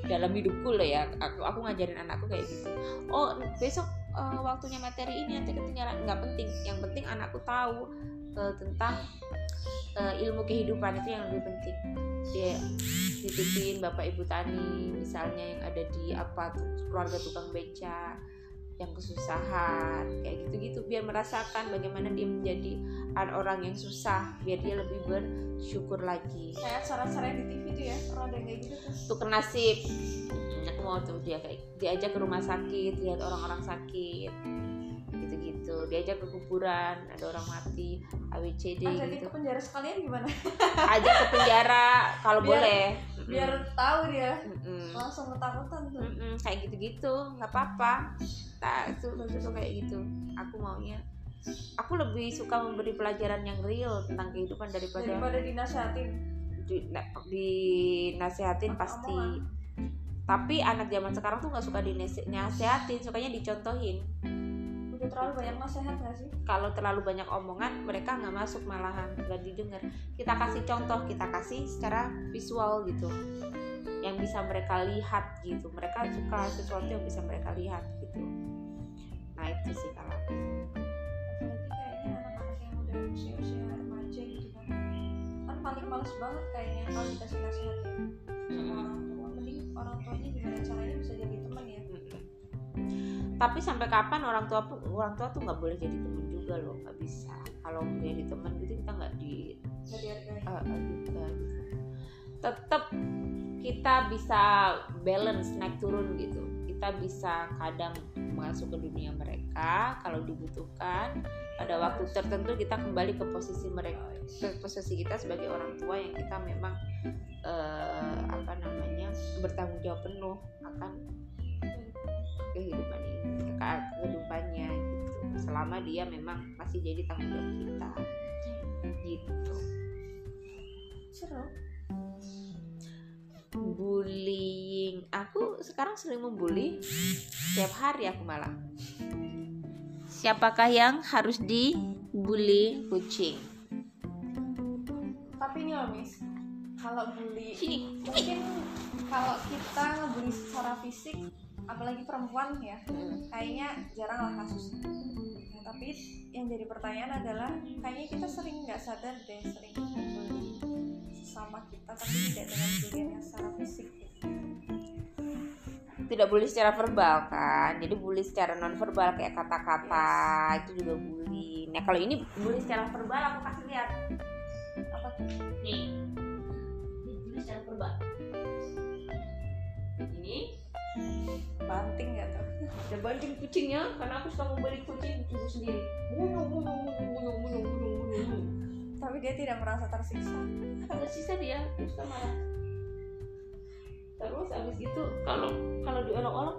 dalam hidupku loh ya. Aku aku ngajarin anakku kayak gitu. Oh besok eh, waktunya materi ini nanti ketinggalan. Nggak penting. Yang penting anakku tahu eh, tentang eh, ilmu kehidupan itu yang lebih penting. Dia titipin bapak ibu tani misalnya yang ada di apa keluarga tukang beca yang kesusahan kayak gitu-gitu biar merasakan bagaimana dia menjadi an- orang yang susah biar dia lebih bersyukur lagi. Kayak acara-acara di TV tuh ya ada yang kayak gitu tuh? Tuker nasib. Aku mau tuh dia kayak diajak ke rumah sakit lihat orang-orang sakit gitu-gitu diajak ke kuburan ada orang mati ABCD ah, jadi gitu. ke penjara sekalian gimana? Ajak ke penjara kalau boleh. biar tahu dia. Mm-mm. langsung ketakutan tuh. Mm-mm, kayak gitu-gitu. Nggak apa-apa. Nah itu maksudku kayak gitu. Aku maunya aku lebih suka memberi pelajaran yang real tentang kehidupan daripada daripada dinasehatin. Di, na- dinasehatin pasti. Tapi anak zaman sekarang tuh nggak suka dinasehatin sukanya dicontohin udah terlalu banyak nasihat gak sih? Kalau terlalu banyak omongan mereka nggak masuk malahan nggak didengar. Kita kasih contoh kita kasih secara visual gitu. Yang bisa mereka lihat gitu. Mereka suka sesuatu yang bisa mereka lihat gitu. Nah itu sih kalau aku. apalagi kayaknya anak-anak yang udah usia-usia remaja gitu kan. Kan paling males banget kayaknya kalau dikasih nasihat ya sama orang tua. Mending orang tuanya gimana caranya bisa jadi teman. Tapi sampai kapan orang tua pun orang tua tuh nggak boleh jadi teman juga loh nggak bisa. Kalau jadi teman gitu kita nggak di uh, uh, juga gitu. tetap kita bisa balance naik turun gitu. Kita bisa kadang masuk ke dunia mereka kalau dibutuhkan. Pada waktu tertentu kita kembali ke posisi mereka ke posisi kita sebagai orang tua yang kita memang eh, apa namanya bertanggung jawab penuh akan kehidupan ini. ke- kehidupannya gitu. Selama dia memang masih jadi tanggung jawab kita. Gitu. Seru. Bullying. Aku sekarang sering membuli setiap hari aku malah. Siapakah yang harus dibully kucing? Tapi ini loh miss. Kalau bully sini mungkin kalau kita ngebully secara fisik apalagi perempuan ya. Mm. kayaknya jarang lah kasusnya Nah, tapi yang jadi pertanyaan adalah kayaknya kita sering nggak sadar deh sering membuli sesama kita tapi tidak dengan bulian yang secara fisik. Gitu. tidak bully secara verbal kan? Jadi bully secara non verbal kayak kata-kata itu juga bully. Nah kalau ini bully secara verbal aku kasih lihat. Apa tuh? Nih. Ini bully secara verbal banting nggak tuh ada banting kucingnya karena aku suka membeli kucing kucingku sendiri. Munyung munyung munyung munyung munyung munyung munyung tapi dia tidak merasa tersiksa. Tersisa dia kita marah. Terus abis itu kalau kalau diolok-olok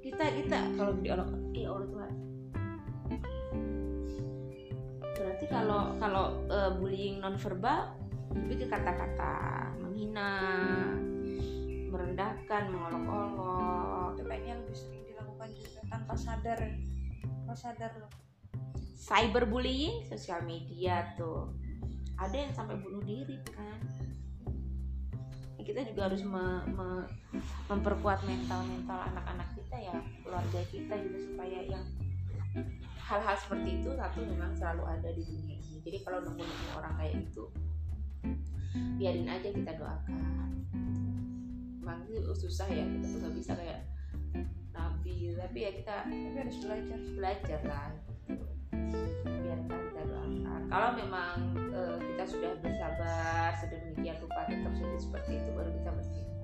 kita kita. Kalau diolok iya Allah Tuhan berarti kalau kalau eh, bullying non verbal lebih ke kata-kata menghina merendahkan mengolok-olok itu kayaknya lebih sering dilakukan juga tanpa sadar. Tanpa sadar loh. Cyberbullying sosial media tuh. Ada yang sampai bunuh diri kan. Ya, kita juga harus me- me- memperkuat mental mental anak-anak kita ya keluarga kita juga supaya yang hal-hal seperti itu satu memang selalu ada di dunia ini. Jadi kalau nemu nemu orang kayak gitu biarin aja kita doakan. Memang itu susah ya kita tuh nggak bisa kayak nabi tapi ya kita tapi harus belajar. Belajar lah. Biarkan kita doakan kalau memang eh, kita sudah bersabar sedemikian rupa tetap sudah seperti itu baru kita bertindak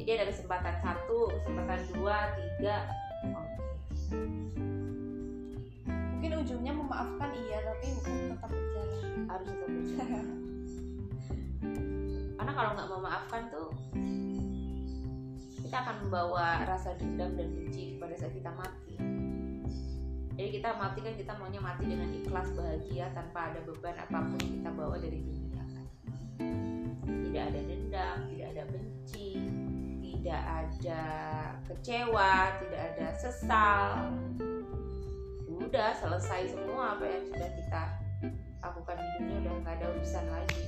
jadi ada kesempatan satu kesempatan dua tiga. Oke. Mungkin ujungnya memaafkan iya tapi hukum tetap berjalan. Harus tetap berjalan. Karena kalau nggak memaafkan tuh kita akan membawa rasa dendam dan benci pada saat kita mati. Jadi kita mati kan kita maunya mati dengan ikhlas bahagia tanpa ada beban apa pun yang kita bawa dari dunia kan. Tidak ada dendam tidak ada benci tidak ada kecewa tidak ada sesal. Udah selesai semua apa yang sudah kita lakukan di dunia udah nggak ada urusan lagi.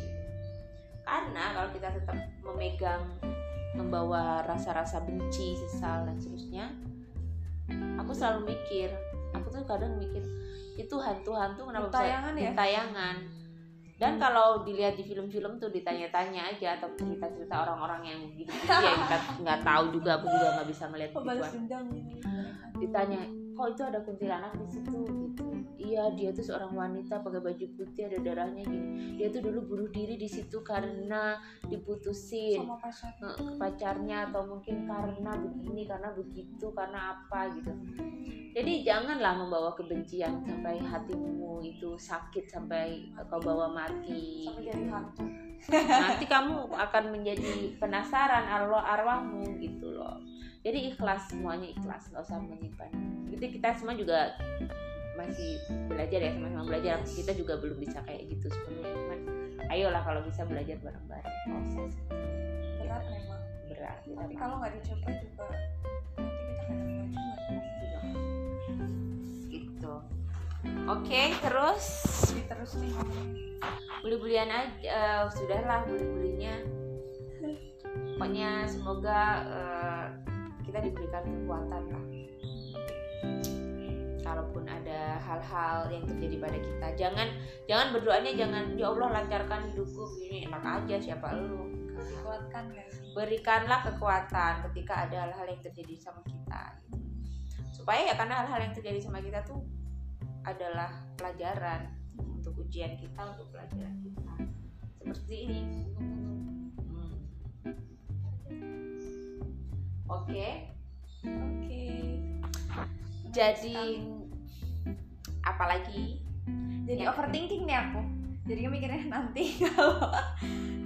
Karena kalau kita tetap memegang membawa rasa-rasa benci sesal dan seterusnya aku selalu mikir aku tuh kadang mikir itu hantu-hantu kenapa bisa Tayangan ya? dan kalau dilihat di film-film tuh ditanya-tanya aja atau cerita-cerita orang-orang yang gitu ya kita nggak tahu juga aku juga nggak bisa melihat oh, ditanya kok itu ada kuntilanak di situ? Gitu iya dia tuh seorang wanita pakai baju putih ada darahnya gini. Dia tuh dulu bunuh diri di situ karena diputusin sama pacarnya. Eh, pacarnya atau mungkin karena begini karena begitu karena apa gitu. Jadi janganlah membawa kebencian sampai hatimu itu sakit sampai kau bawa mati. Sampai jadi hantu. Nanti kamu akan menjadi penasaran arwah arwahmu gitu loh. Jadi ikhlas semuanya ikhlas nggak usah menyimpan. Itu kita semua juga masih belajar ya sama-sama belajar. Kita juga belum bisa kayak gitu sebenarnya. Cuman ayolah kalau bisa belajar bareng-bareng. Proses. Berat memang. Berat tapi kalau nggak dicoba juga nanti kita kadang kemajuan gitu. Oke terus? Jadi terus nih. Beli-belian aja eh, sudahlah beli-belinya pokoknya semoga eh, kita diberikan kekuatan lah kalaupun ada hal-hal yang terjadi pada kita. Jangan jangan berdoanya jangan ya Allah lancarkan hidupku gini. Enak aja siapa lu? Sih? Berikanlah kekuatan ketika ada hal-hal yang terjadi sama kita. Supaya ya karena hal-hal yang terjadi sama kita tuh adalah pelajaran untuk ujian kita untuk pelajaran kita. Seperti ini. Hmm. oke? Oke jadi apalagi? Jadi Ya. overthinking nih aku. Jadi mikirnya nanti kalau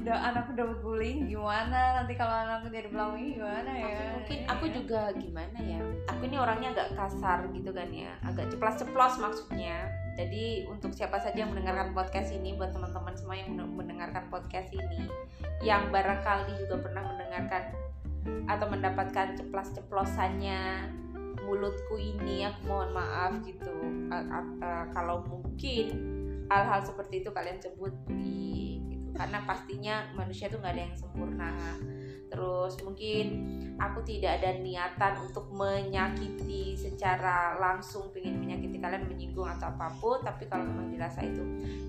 udah anak udah berguling gimana? Nanti kalau anakku jadi pelangi gimana ya? Tapi mungkin Ya. aku juga gimana ya? Aku ini orangnya agak kasar gitu kan ya. Agak ceplas-ceplos maksudnya. Jadi untuk siapa saja yang mendengarkan podcast ini buat teman-teman semua yang men- mendengarkan podcast ini yang barangkali juga pernah mendengarkan atau mendapatkan ceplas-ceplosannya mulutku ini aku mohon maaf gitu. A- a- a- kalau mungkin hal-hal seperti itu kalian sebut bullying gitu. Karena pastinya manusia tuh nggak ada yang sempurna. Terus mungkin aku tidak ada niatan untuk menyakiti secara langsung pengen menyakiti kalian menyinggung atau apa pun. Tapi kalau memang dirasa itu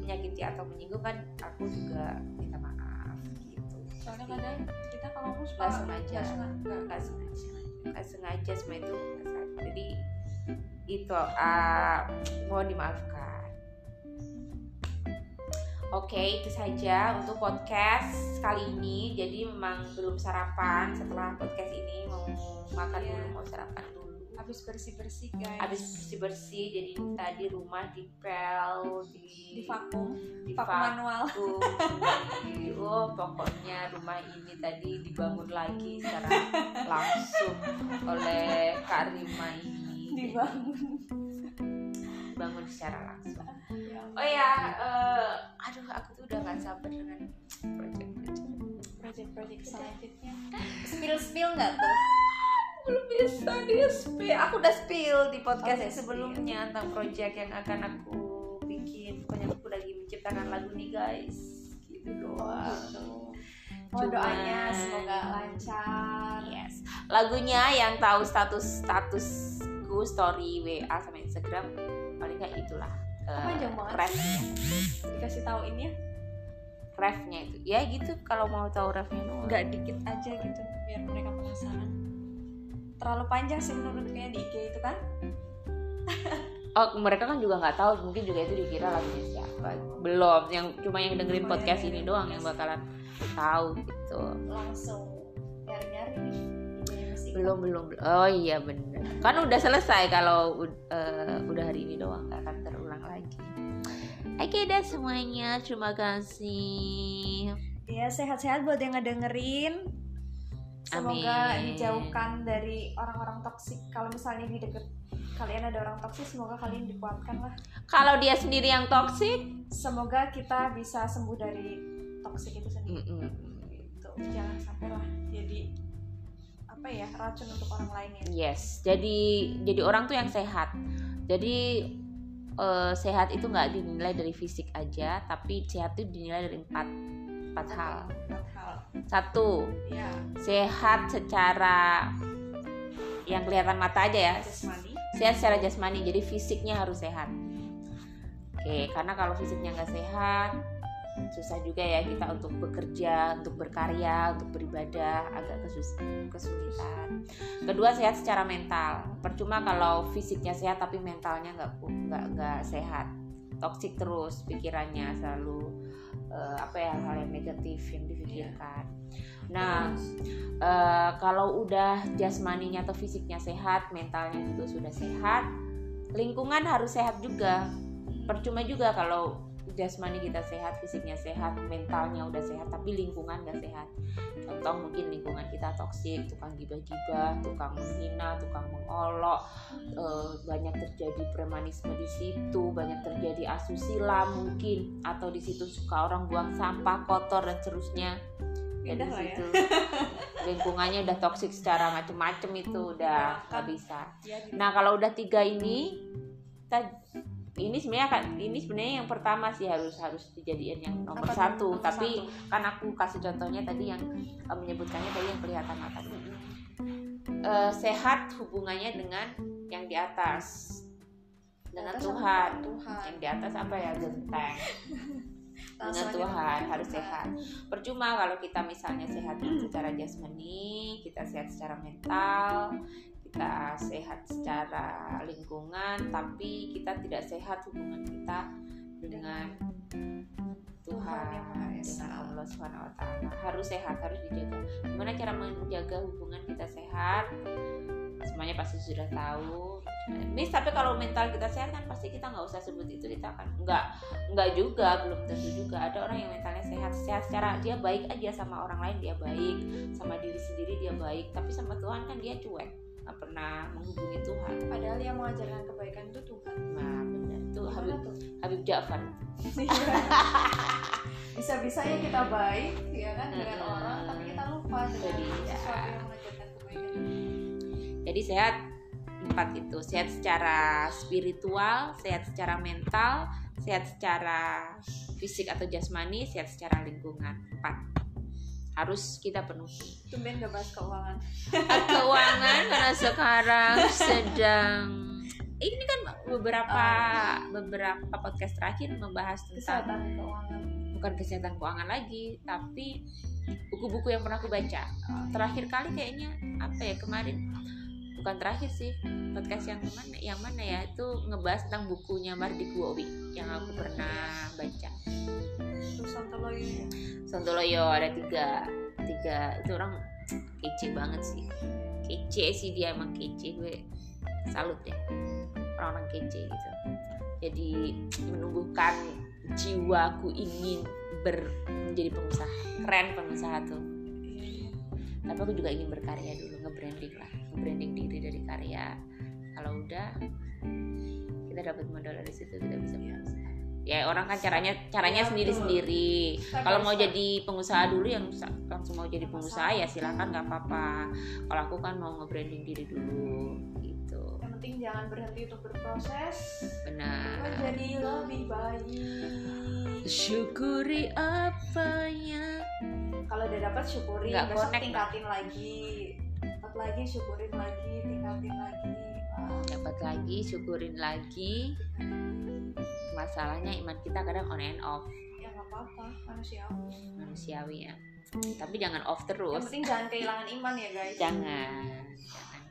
menyakiti atau menyinggung kan aku juga minta maaf gitu. Soalnya kadang kita kalau aku suka Nggak sengaja. nggak sengaja nggak- sengaja semua itu jadi itu ah, mohon dimaafkan Oke, itu saja untuk podcast kali ini. Jadi memang belum sarapan. Setelah podcast ini mau makan Iya. dulu, mau sarapan. Habis bersih bersih guys Habis bersih-bersih, jadi tadi rumah dipel, di di vakum di vakum manual. Di- Oh, pokoknya rumah ini tadi dibangun lagi secara langsung oleh Kak Rima ini. dibangun Dibangun secara langsung. Ya, Oh ya, eh, aduh aku tuh udah gak sabar dengan project-project. project-project selanjutnya spill spill nggak tuh Belum bisa di spill. Aku udah spill di podcast Oh, udah yang sebelumnya tentang project yang akan aku bikin. Pokoknya aku lagi menciptakan lagu nih guys. Gitu doang. oh Cuman- doanya semoga lancar Yes. Lagunya yang tahu status statusku story WA sama Instagram paling nggak itulah. eh, Panjang banget sih. refnya. dikasih tahu ini ya refnya itu ya gitu kalau mau tahu refnya doang. nggak dikit aja gitu biar mereka penasaran terlalu panjang sih menurut kayaknya di IG itu kan. Oh mereka kan juga nggak tahu mungkin juga itu dikira lagunya siapa. Belum yang cuma yang dengerin Cuma yang podcast dengerin ini doang yang bakalan tahu gitu. Langsung nyari nyari nih IG musik. Belum belum oh iya bener. Kan udah selesai kalau uh, udah hari ini doang nggak akan terulang lagi. Oke okay, dah semuanya terima kasih. Ya sehat-sehat buat yang ngedengerin semoga Amin. dijauhkan dari orang-orang toksik. Kalau misalnya di deket kalian ada orang toksik semoga kalian dikuatkan lah. Kalau dia sendiri yang toksik? Semoga kita bisa sembuh dari toksik itu sendiri. Mm -mm. itu jangan sampai lah jadi apa ya racun untuk orang lain ya. Yes. Jadi jadi orang tuh yang sehat. Jadi uh, sehat itu nggak dinilai dari fisik aja tapi sehat itu dinilai dari empat empat hal. Empat hal. Satu, ya. sehat secara yang kelihatan mata aja ya. Jasmani. Sehat secara jasmani, jadi fisiknya harus sehat. Oke, karena kalau fisiknya nggak sehat, susah juga ya kita untuk bekerja, untuk berkarya, untuk beribadah agak kesus kesulitan. Kedua sehat secara mental. Percuma kalau fisiknya sehat tapi mentalnya nggak nggak nggak sehat, toksik terus pikirannya selalu uh, apa ya hal yang negatif yang dipikirkan. Nah, uh, kalau udah jasmaninya atau fisiknya sehat, mentalnya juga sudah sehat, lingkungan harus sehat juga. Percuma juga kalau jasmani kita sehat, fisiknya sehat, mentalnya udah sehat, tapi lingkungan gak sehat. Contoh mungkin lingkungan kita toksik, tukang gibah-gibah, tukang menghina, tukang mengolok, e, banyak terjadi premanisme di situ, banyak terjadi asusila mungkin, atau di situ suka orang buang sampah kotor dan seterusnya. Ya, situ ya. lingkungannya udah toksik secara macem-macem itu udah nggak bisa. Ya, gitu. Nah kalau udah tiga ini kita ini sebenarnya kan ini sebenarnya yang pertama sih harus harus dijadiin yang nomor Apa satu. Nomor tapi satu. kan aku kasih contohnya tadi yang uh, menyebutkannya tadi yang kelihatan mata uh, sehat hubungannya dengan yang di atas. Dengan atas Tuhan. Tuhan. Yang di atas apa ya? Genteng. Dengan Tuhan harus sehat. Percuma kalau kita misalnya sehat secara jasmani, kita sehat secara mental, kita sehat secara lingkungan tapi kita tidak sehat hubungan kita dengan Tuhan dengan Allah Subhanahu Wa Taala. Harus sehat harus dijaga. Gimana cara menjaga hubungan kita sehat? Semuanya pasti sudah tahu. Miss tapi kalau mental kita sehat kan pasti kita nggak usah sebut itu kita akan nggak nggak juga belum tentu juga. Ada orang yang mentalnya sehat sehat secara dia baik aja sama orang lain dia baik. Sama diri sendiri dia baik tapi sama Tuhan kan dia cuek pernah menghubungi Tuhan. Padahal yang mengajarkan kebaikan itu Tuhan. Nah benar itu Habib tuh? Habib Ja'far. Bisa bisa ya kita baik ya kan dengan hmm. orang tapi kita lupa dengan jadi, ya. sesuatu yang mengajarkan kebaikan jadi sehat empat itu. Sehat secara spiritual sehat secara mental sehat secara fisik atau jasmani sehat secara lingkungan. Empat harus kita penuhi. Tumben gak bahas keuangan. keuangan karena sekarang sedang ini kan beberapa oh. beberapa podcast terakhir membahas tentang kesehatan keuangan. Bukan kesehatan keuangan lagi, tapi buku-buku yang pernah aku baca. Oh. Terakhir kali kayaknya apa ya kemarin bukan terakhir sih podcast yang mana yang mana ya itu ngebahas tentang bukunya Mardi Kuowi yang aku pernah baca. Sontoloyo ya? Ada tiga tiga itu orang kece banget sih. Kece sih dia emang kece. Gue salut ya orang-orang kece gitu. Jadi menumbuhkan jiwaku ingin ber menjadi pengusaha. Keren pengusaha tuh. Tapi aku juga ingin berkarya dulu nge-branding lah. Nge-branding diri dari karya. Kalau udah kita dapat modal dari situ kita bisa berusaha ya orang kan caranya caranya ya, sendiri sendiri kalau mau jadi pengusaha dulu yang langsung mau jadi pengusaha ya silakan nggak apa-apa. Kalau aku kan mau nge-branding diri dulu gitu. Yang penting jangan berhenti untuk berproses. Benar. Menjadi lebih baik. Syukuri apanya? Kalau udah dapat syukuri. Nggak besok tingkatin lagi. Dapat lagi syukurin lagi tingkatin lagi. Dapat lagi syukurin lagi masalahnya iman kita kadang on and off. Ya nggak apa-apa manusiawi. Manusiawi ya. Tapi jangan off terus. Yang penting jangan kehilangan iman ya guys. Jangan.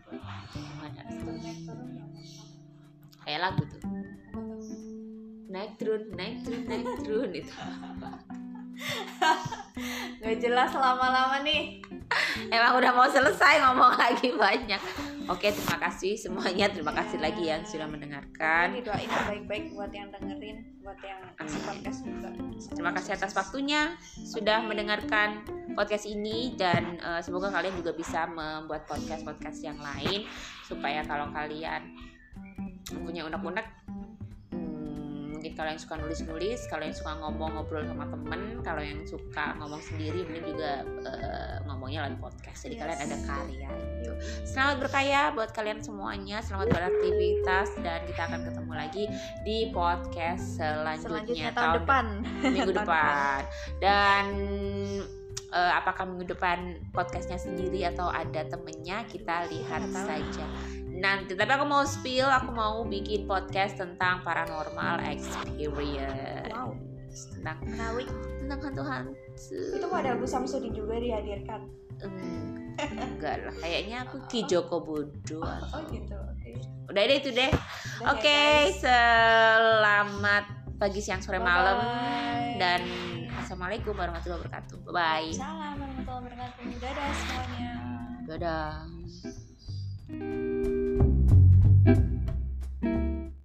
Jangan iman. Harus terus kayak lagu tuh. Naik turun naik turun naik turun itu. Nggak jelas lama-lama nih. Emang udah mau selesai ngomong lagi banyak oke terima kasih semuanya. Terima kasih lagi yang sudah mendengarkan. Didoain yang baik-baik buat yang dengerin buat yang podcast juga. Terima kasih atas waktunya sudah mendengarkan podcast ini dan eh, semoga kalian juga bisa membuat podcast podcast yang lain supaya kalau kalian punya unek-unek mungkin kalau yang suka nulis-nulis kalau yang suka ngomong ngobrol sama temen kalau yang suka ngomong sendiri mungkin juga eh, ngomongnya lewat podcast. Jadi Yes. kalian ada karya gitu. selamat berkarya buat kalian semuanya. Selamat beraktivitas dan kita akan ketemu lagi di podcast selanjutnya, selanjutnya tahun depan. Minggu Tahun depan. Dan eh, apakah minggu depan podcastnya sendiri atau ada temennya kita lihat Nggak tahu. saja. Nanti tapi aku mau spill aku mau bikin podcast tentang paranormal experience. Wow. tentang menarik tentang hantu-hantu. Itu ada Agus Samsudin juga dihadirkan? Hmm, enggak lah kayaknya aku Ki Joko Bodo. Oh gitu oke. Udah deh itu deh oke guys. selamat pagi siang sore malam. Dan assalamualaikum warahmatullahi wabarakatuh. Bye, -bye. salam warahmatullahi wabarakatuh. Dadah semuanya. Dadah.